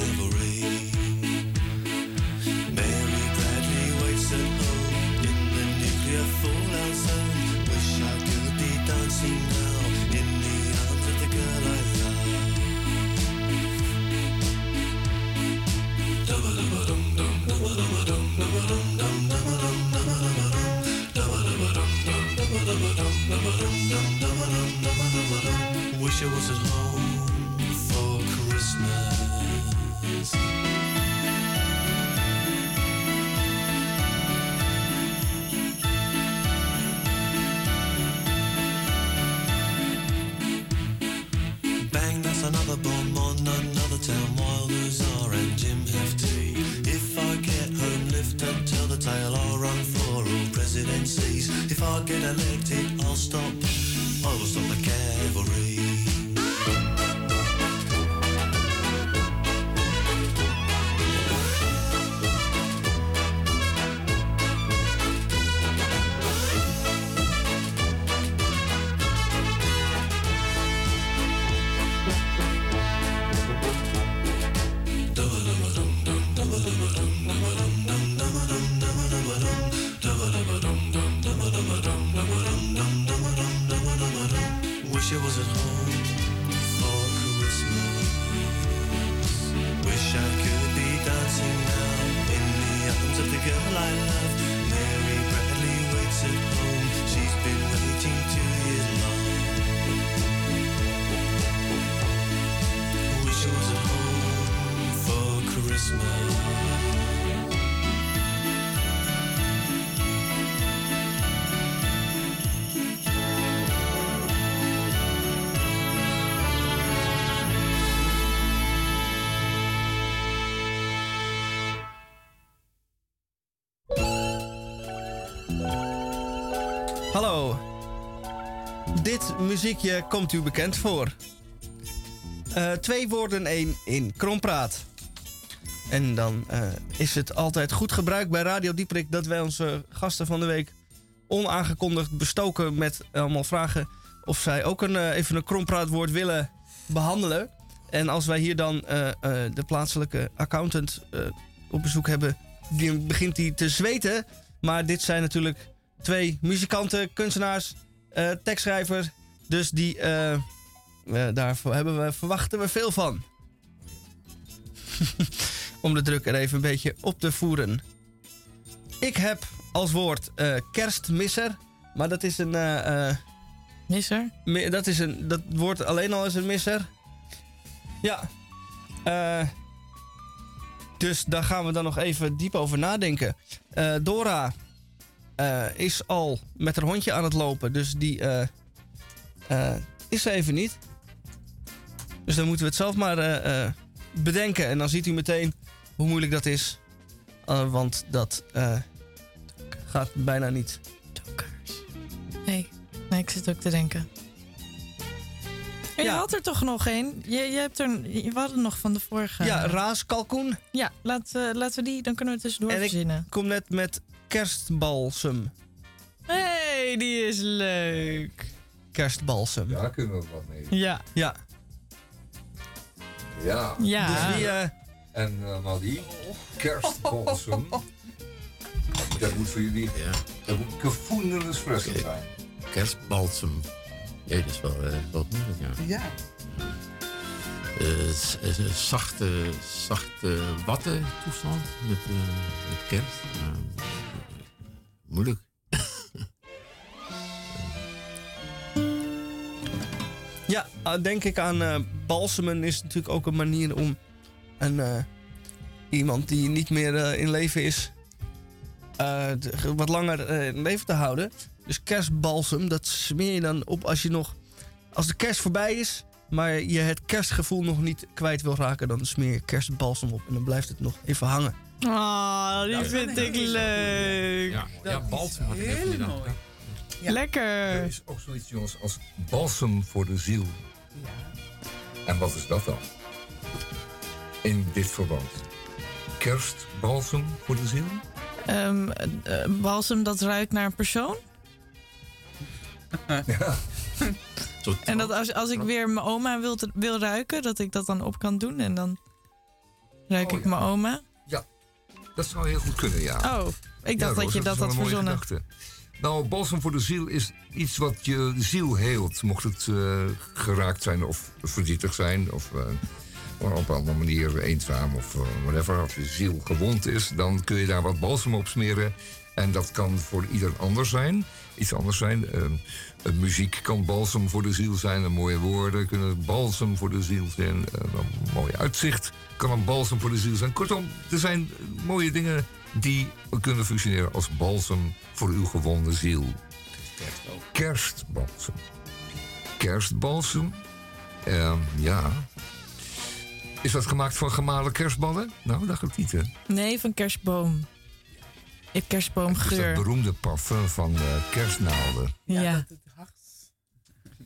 wish I was at home. Muziekje komt u bekend voor. Eh, twee woorden, één in krompraat. En dan eh, is het altijd goed gebruik bij Radio Dieprik dat wij onze gasten van de week onaangekondigd bestoken met allemaal vragen of zij ook een, eh, even een krompraatwoord willen behandelen. En als wij hier dan de plaatselijke accountant op bezoek hebben, die begint hij te zweten. Maar dit zijn natuurlijk twee muzikanten, kunstenaars, tekstschrijvers. Dus die, eh, daarvoor hebben we, verwachten we veel van. Om de druk er even een beetje op te voeren. Ik heb als woord eh, kerstmisser. Maar dat is een... eh, misser? dat, is een, dat woord alleen al is een misser. Ja. Dus daar gaan we dan nog even diep over nadenken. Dora is al met haar hondje aan het lopen. Dus die eh, is er even niet. Dus dan moeten we het zelf maar eh, eh, bedenken. En dan ziet u meteen hoe moeilijk dat is. Want dat gaat bijna niet. Nee, nee, ik zit ook te denken. En Je had er toch nog één? Je, je hebt er, we hadden nog van de vorige. Ja, raaskalkoen. Ja, laat, laten we die, dan kunnen we het tussendoor En ik verzinnen. kom net met kerstbalsem. hey, die is leuk. Kerstbalsem. Daar kunnen we wat mee. Ja. Ja. Ja. Ja. Dus wie, eh, En uh, Marie, kerstbalsem. dat moet voor jullie dat moet gevoelde espresso zijn. Kerstbalsem. Ja, dat is wel, eh, wel moeilijk, ja. Ja. Eh, eh, zachte, zachte watten toestand met, eh, met kerst. Ja, moeilijk. Ja, eh, denk ik aan eh, balsemen is natuurlijk ook een manier om een, eh, iemand die niet meer in leven is, eh, wat langer eh, in leven te houden. Dus kerstbalsem, dat smeer je dan op als je nog, als de kerst voorbij is, maar je het kerstgevoel nog niet kwijt wil raken, dan smeer je kerstbalsem op en dan blijft het nog even hangen. Oh, die Ja, vind ik leuk. Ja, ja balsem had ik even niet Lekker. Er is ook zoiets, jongens, als balsem voor de ziel. En wat is dat dan? In dit verband. Kerstbalsem voor de ziel? Ehm, eh, balsem dat ruikt naar een persoon. ja. En dat als, als ik weer mijn oma wil, wil ruiken, dat ik dat dan op kan doen en dan ruik Oh, ik ja. mijn oma. Ja, dat zou heel goed kunnen, ja. Oh, ik dacht Ja, dat je dat had verzonnen. gedachte. Nou, balsem voor de ziel is iets wat je ziel heelt. Mocht het eh, geraakt zijn of verdrietig zijn... of eh, op een andere manier eenzaam of eh, whatever. Als je ziel gewond is, dan kun je daar wat balsem op smeren. En dat kan voor ieder ander zijn. Iets anders zijn. Ehm, eh, muziek kan balsem voor de ziel zijn. Mooie woorden kunnen balsem voor de ziel zijn. En een mooi uitzicht kan een balsem voor de ziel zijn. Kortom, er zijn mooie dingen die kunnen functioneren als balsem voor uw gewonde ziel. Kerstbalsem. Kerstbalsem. Ehm, ja. Is dat gemaakt van gemalen kerstballen? Nou, dat gaat niet, hè? Nee, van kerstboom. Ik heb Dat is kerstboomgeur. dat beroemde parfum van eh, kerstnaalden. Ja. Ja,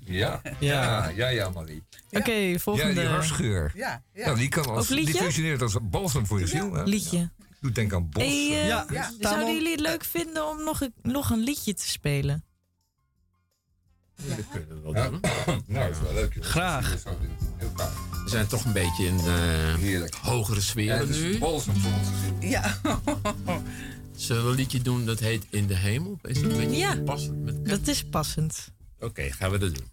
Ja. ja, ja, ja, Marie. Oké, volgende. Ja, die harsgeur. Ja, ja. Nou, die kan als, die functioneert als een balsem voor je ziel. Hè? Liedje. Doe denk aan bos. Hey, eh, eh, Zouden jullie het leuk vinden om nog een, nog een liedje te spelen? Dat kunnen we wel Ja. doen. Nou, dat is wel leuk. Graag. We zijn toch een beetje in de hogere Ja, sferen het is nu. Ja. Zullen we een liedje doen dat heet In de Hemel? Is dat een beetje Ja. passend met Dat is passend. Oké, gaan we dat doen.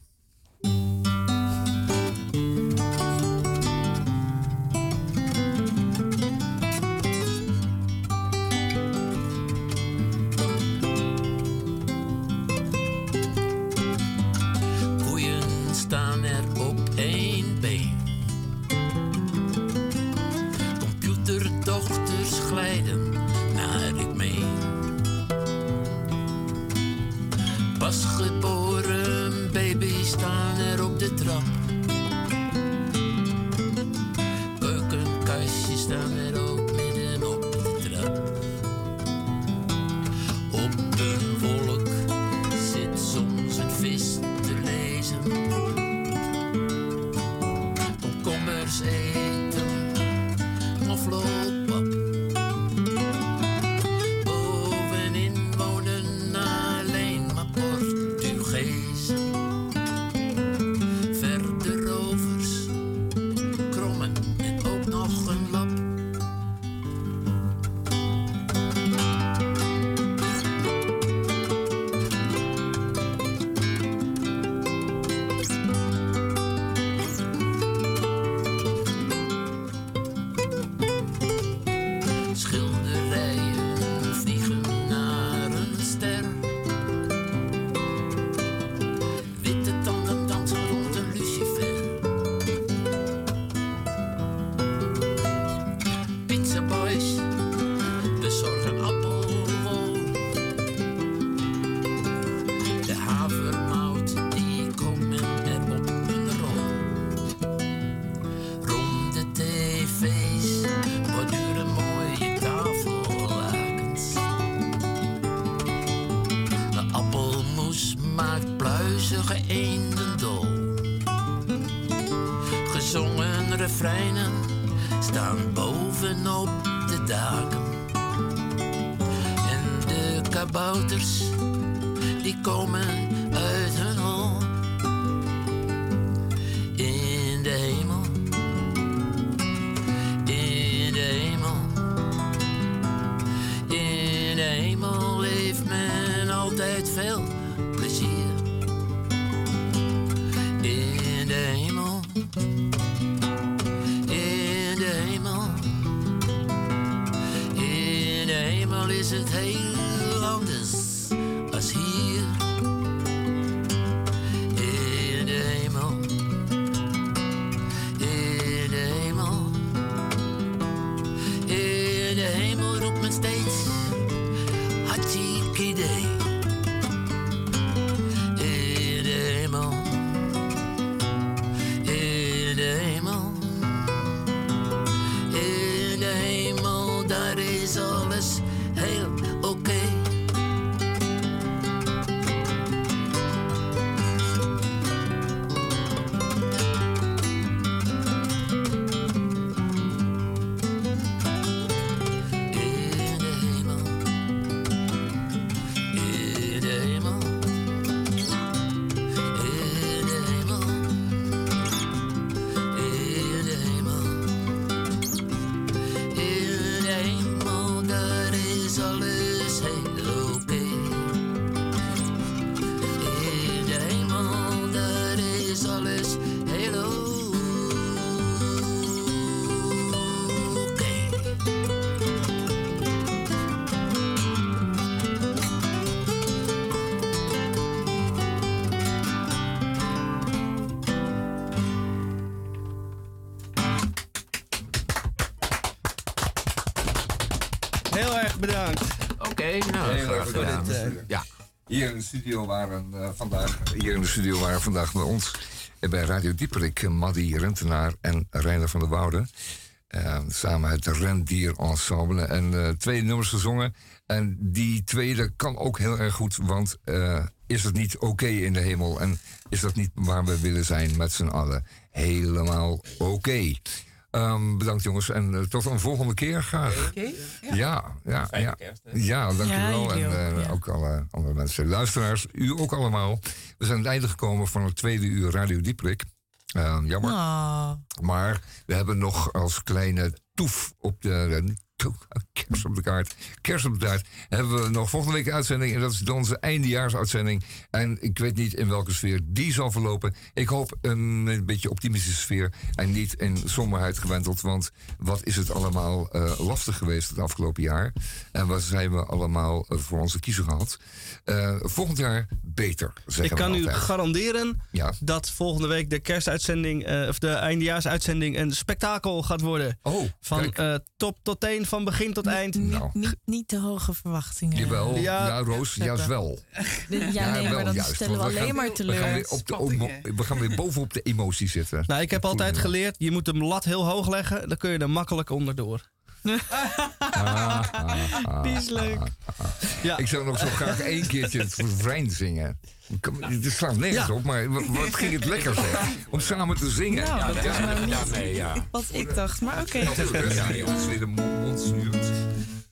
Komen Heel erg bedankt. Oké, nou, Heel graag erg bedankt. gedaan. Ja. Hier in de studio waren eh, vandaag, hier in de studio waren vandaag bij ons eh, bij Radio Dieperik eh, Maddy Rentenaar en Reiner van der Woude. Eh, samen het Rendier Ensemble en eh, twee nummers gezongen. En die tweede kan ook heel erg goed, want eh, is het niet oké in de hemel? En is dat niet waar we willen zijn met z'n allen? Helemaal oké. Ehm, bedankt jongens en eh, tot een volgende keer graag. Oké. Ja, ja, ja. kerst? Ja, dankjewel. En ook, eh, ja. ook alle andere mensen. Luisteraars, u ook allemaal. We zijn aan het einde gekomen van het tweede uur Radio Dieprik. Eh, jammer. Ah. Maar we hebben nog als kleine toef op de... eh, toef, Kers op de kaart. Kers op de taart. Hebben we nog volgende week een uitzending. En dat is dan onze eindejaarsuitzending. En ik weet niet in welke sfeer die zal verlopen. Ik hoop een, een beetje optimistische sfeer. En niet in somberheid gewenteld. Want wat is het allemaal eh, lastig geweest het afgelopen jaar. En wat zijn we allemaal eh, voor onze kiezer gehad. Eh, volgend jaar beter, Ik kan u garanderen Ja. dat volgende week de kerstuitzending, of de eindejaarsuitzending, een spektakel gaat worden. Oh, van top tot teen, van begin tot eind. Nou. Niet, niet te hoge verwachtingen. Jawel, ja, Roos, juist wel. Ja, nee, maar dan juist, stellen we alleen gaan- maar We teleur. gaan, weer op de we gaan weer bovenop de emotie zitten. Nou, ik heb altijd geleerd, je moet de lat heel hoog leggen, dan kun je er makkelijk onderdoor. Ah, ah, ah, Die is leuk. Ja. Ik zou nog zo graag één keertje het refrein zingen. Het slaat nergens Ja. op, maar wa- wat ging het lekker zeg. Om samen te zingen. Nou, dat is nou niet ja. wat ik dacht, maar oké. Ja, jongens, weer de mond snuurt.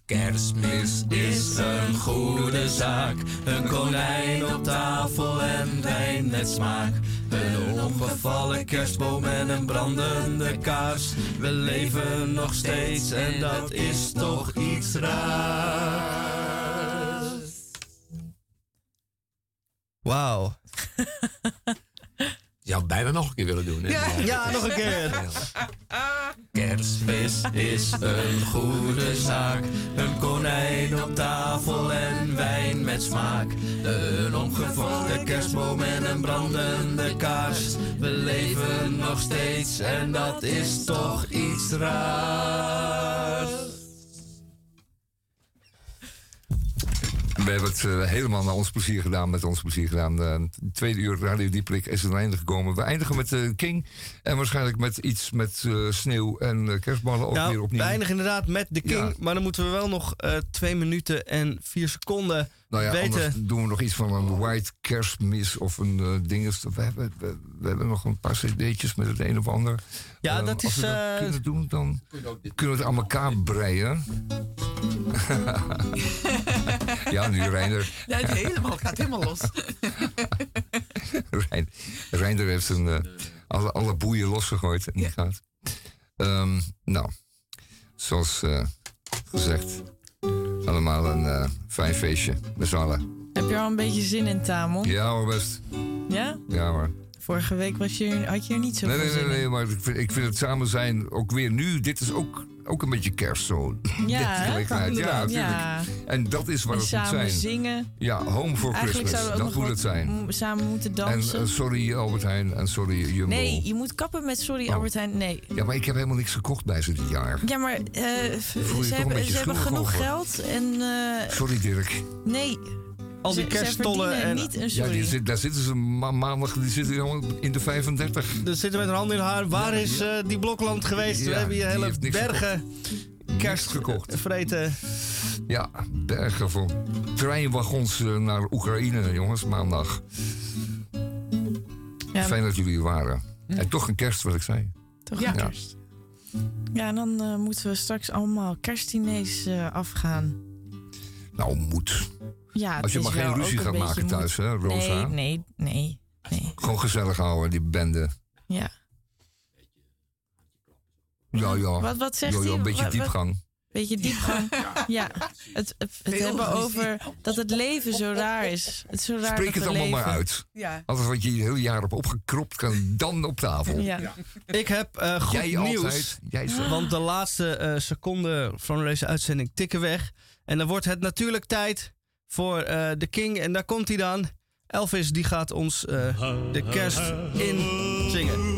Kerstmis is een goede zaak. Een konijn op tafel en wijn met smaak. Een omgevallen kerstboom en een brandende kaars. We leven nog steeds en dat is toch iets raars. Wauw. Je had bijna nog een keer willen doen, hè? Ja, ja, nog een keer. Kerstmis is een goede zaak. Een konijn op tafel en wijn met smaak. Een omgevallen kerstboom en een brandende kaars. We leven nog steeds en dat is toch iets raars. We hebben het eh, helemaal naar ons plezier gedaan, met ons plezier gedaan. Eh, het tweede uur Radio Dieprik is het einde gekomen. We eindigen met de King. En waarschijnlijk met iets met eh, sneeuw en eh, kerstballen ook Nou, weer we opnieuw. eindigen inderdaad met de King, Ja. maar dan moeten we wel nog eh, twee minuten en vier seconden Nou ja, weten. anders doen we nog iets van een white kerstmis of een eh ding. We hebben, we, we hebben nog een paar cd'tjes met het een of ander. Ja, Eh, dat als is, we dat eh, kunnen doen, dan kunnen we het aan elkaar breien. ja, nu Reinder. Ja, het helemaal, gaat helemaal los. Rein, Reinder heeft een, alle, alle boeien losgegooid en die gaat. Ehm, nou, zoals eh, gezegd, allemaal een eh, fijn feestje met z'n allen. Heb je al een beetje zin in, Tamon? Ja hoor, best. Ja? Ja hoor. Vorige week was je, had je er niet zo Nee, veel nee, nee, nee, maar ik vind, ik vind het samen zijn ook weer nu. Dit is ook, ook een beetje kerst zo. Ja. Ja, natuurlijk. Ja. En dat is wat En het moet samen zijn. zingen. Ja, home for Eigenlijk Christmas. Dat nog moet het zijn. samen moeten En dansen. eh, sorry Albert Heijn en sorry Jumbo. nee, je moet kappen met sorry Oh. Albert Heijn. Nee. Ja, maar ik heb helemaal niks gekocht bij ze dit jaar. Ja, maar eh, je ze hebben, ze hebben genoeg over. geld en eh, Sorry Dirk. nee. Al die kersttollen en- niet een Ja, die zit, daar zitten ze ma- maandag die zitten allemaal in de 35. Er zitten met een hand in haar. Waar is eh, die Blokland geweest? Ja, we hebben hier hele bergen kerst gekocht. vreten. Ja, bergen van treinwagons eh, naar Oekraïne, jongens, maandag. Ja. Fijn dat jullie er waren. En toch een kerst, wat ik zei. Toch Ja. een kerst. Ja, en dan eh, moeten we straks allemaal kerstdiners eh, afgaan. Nou, moet. Ja, Als je het maar geen ruzie een gaat maken thuis, hè, Rosa? Nee, nee, nee. Gewoon gezellig houden, die bende. Ja. Ja, ja. Wat- wat zegt ja, ja, hij? een beetje Wat- wat- diepgang. Beetje diepgang. Ja, het, het, het hebben over dat het leven zo raar is. Het is zo raar Spreek dat het we allemaal leven. maar uit. Ja. Alles wat je je hele jaar hebt opgekropt, kan dan op tafel. Ja. Ik heb eh, goed Jij nieuws. altijd, jij zo. Want de laatste eh, seconden van deze uitzending tikken weg. En dan wordt het natuurlijk tijd voor eh, de King. En daar komt hij dan. Elvis die gaat ons eh, de kerst in zingen.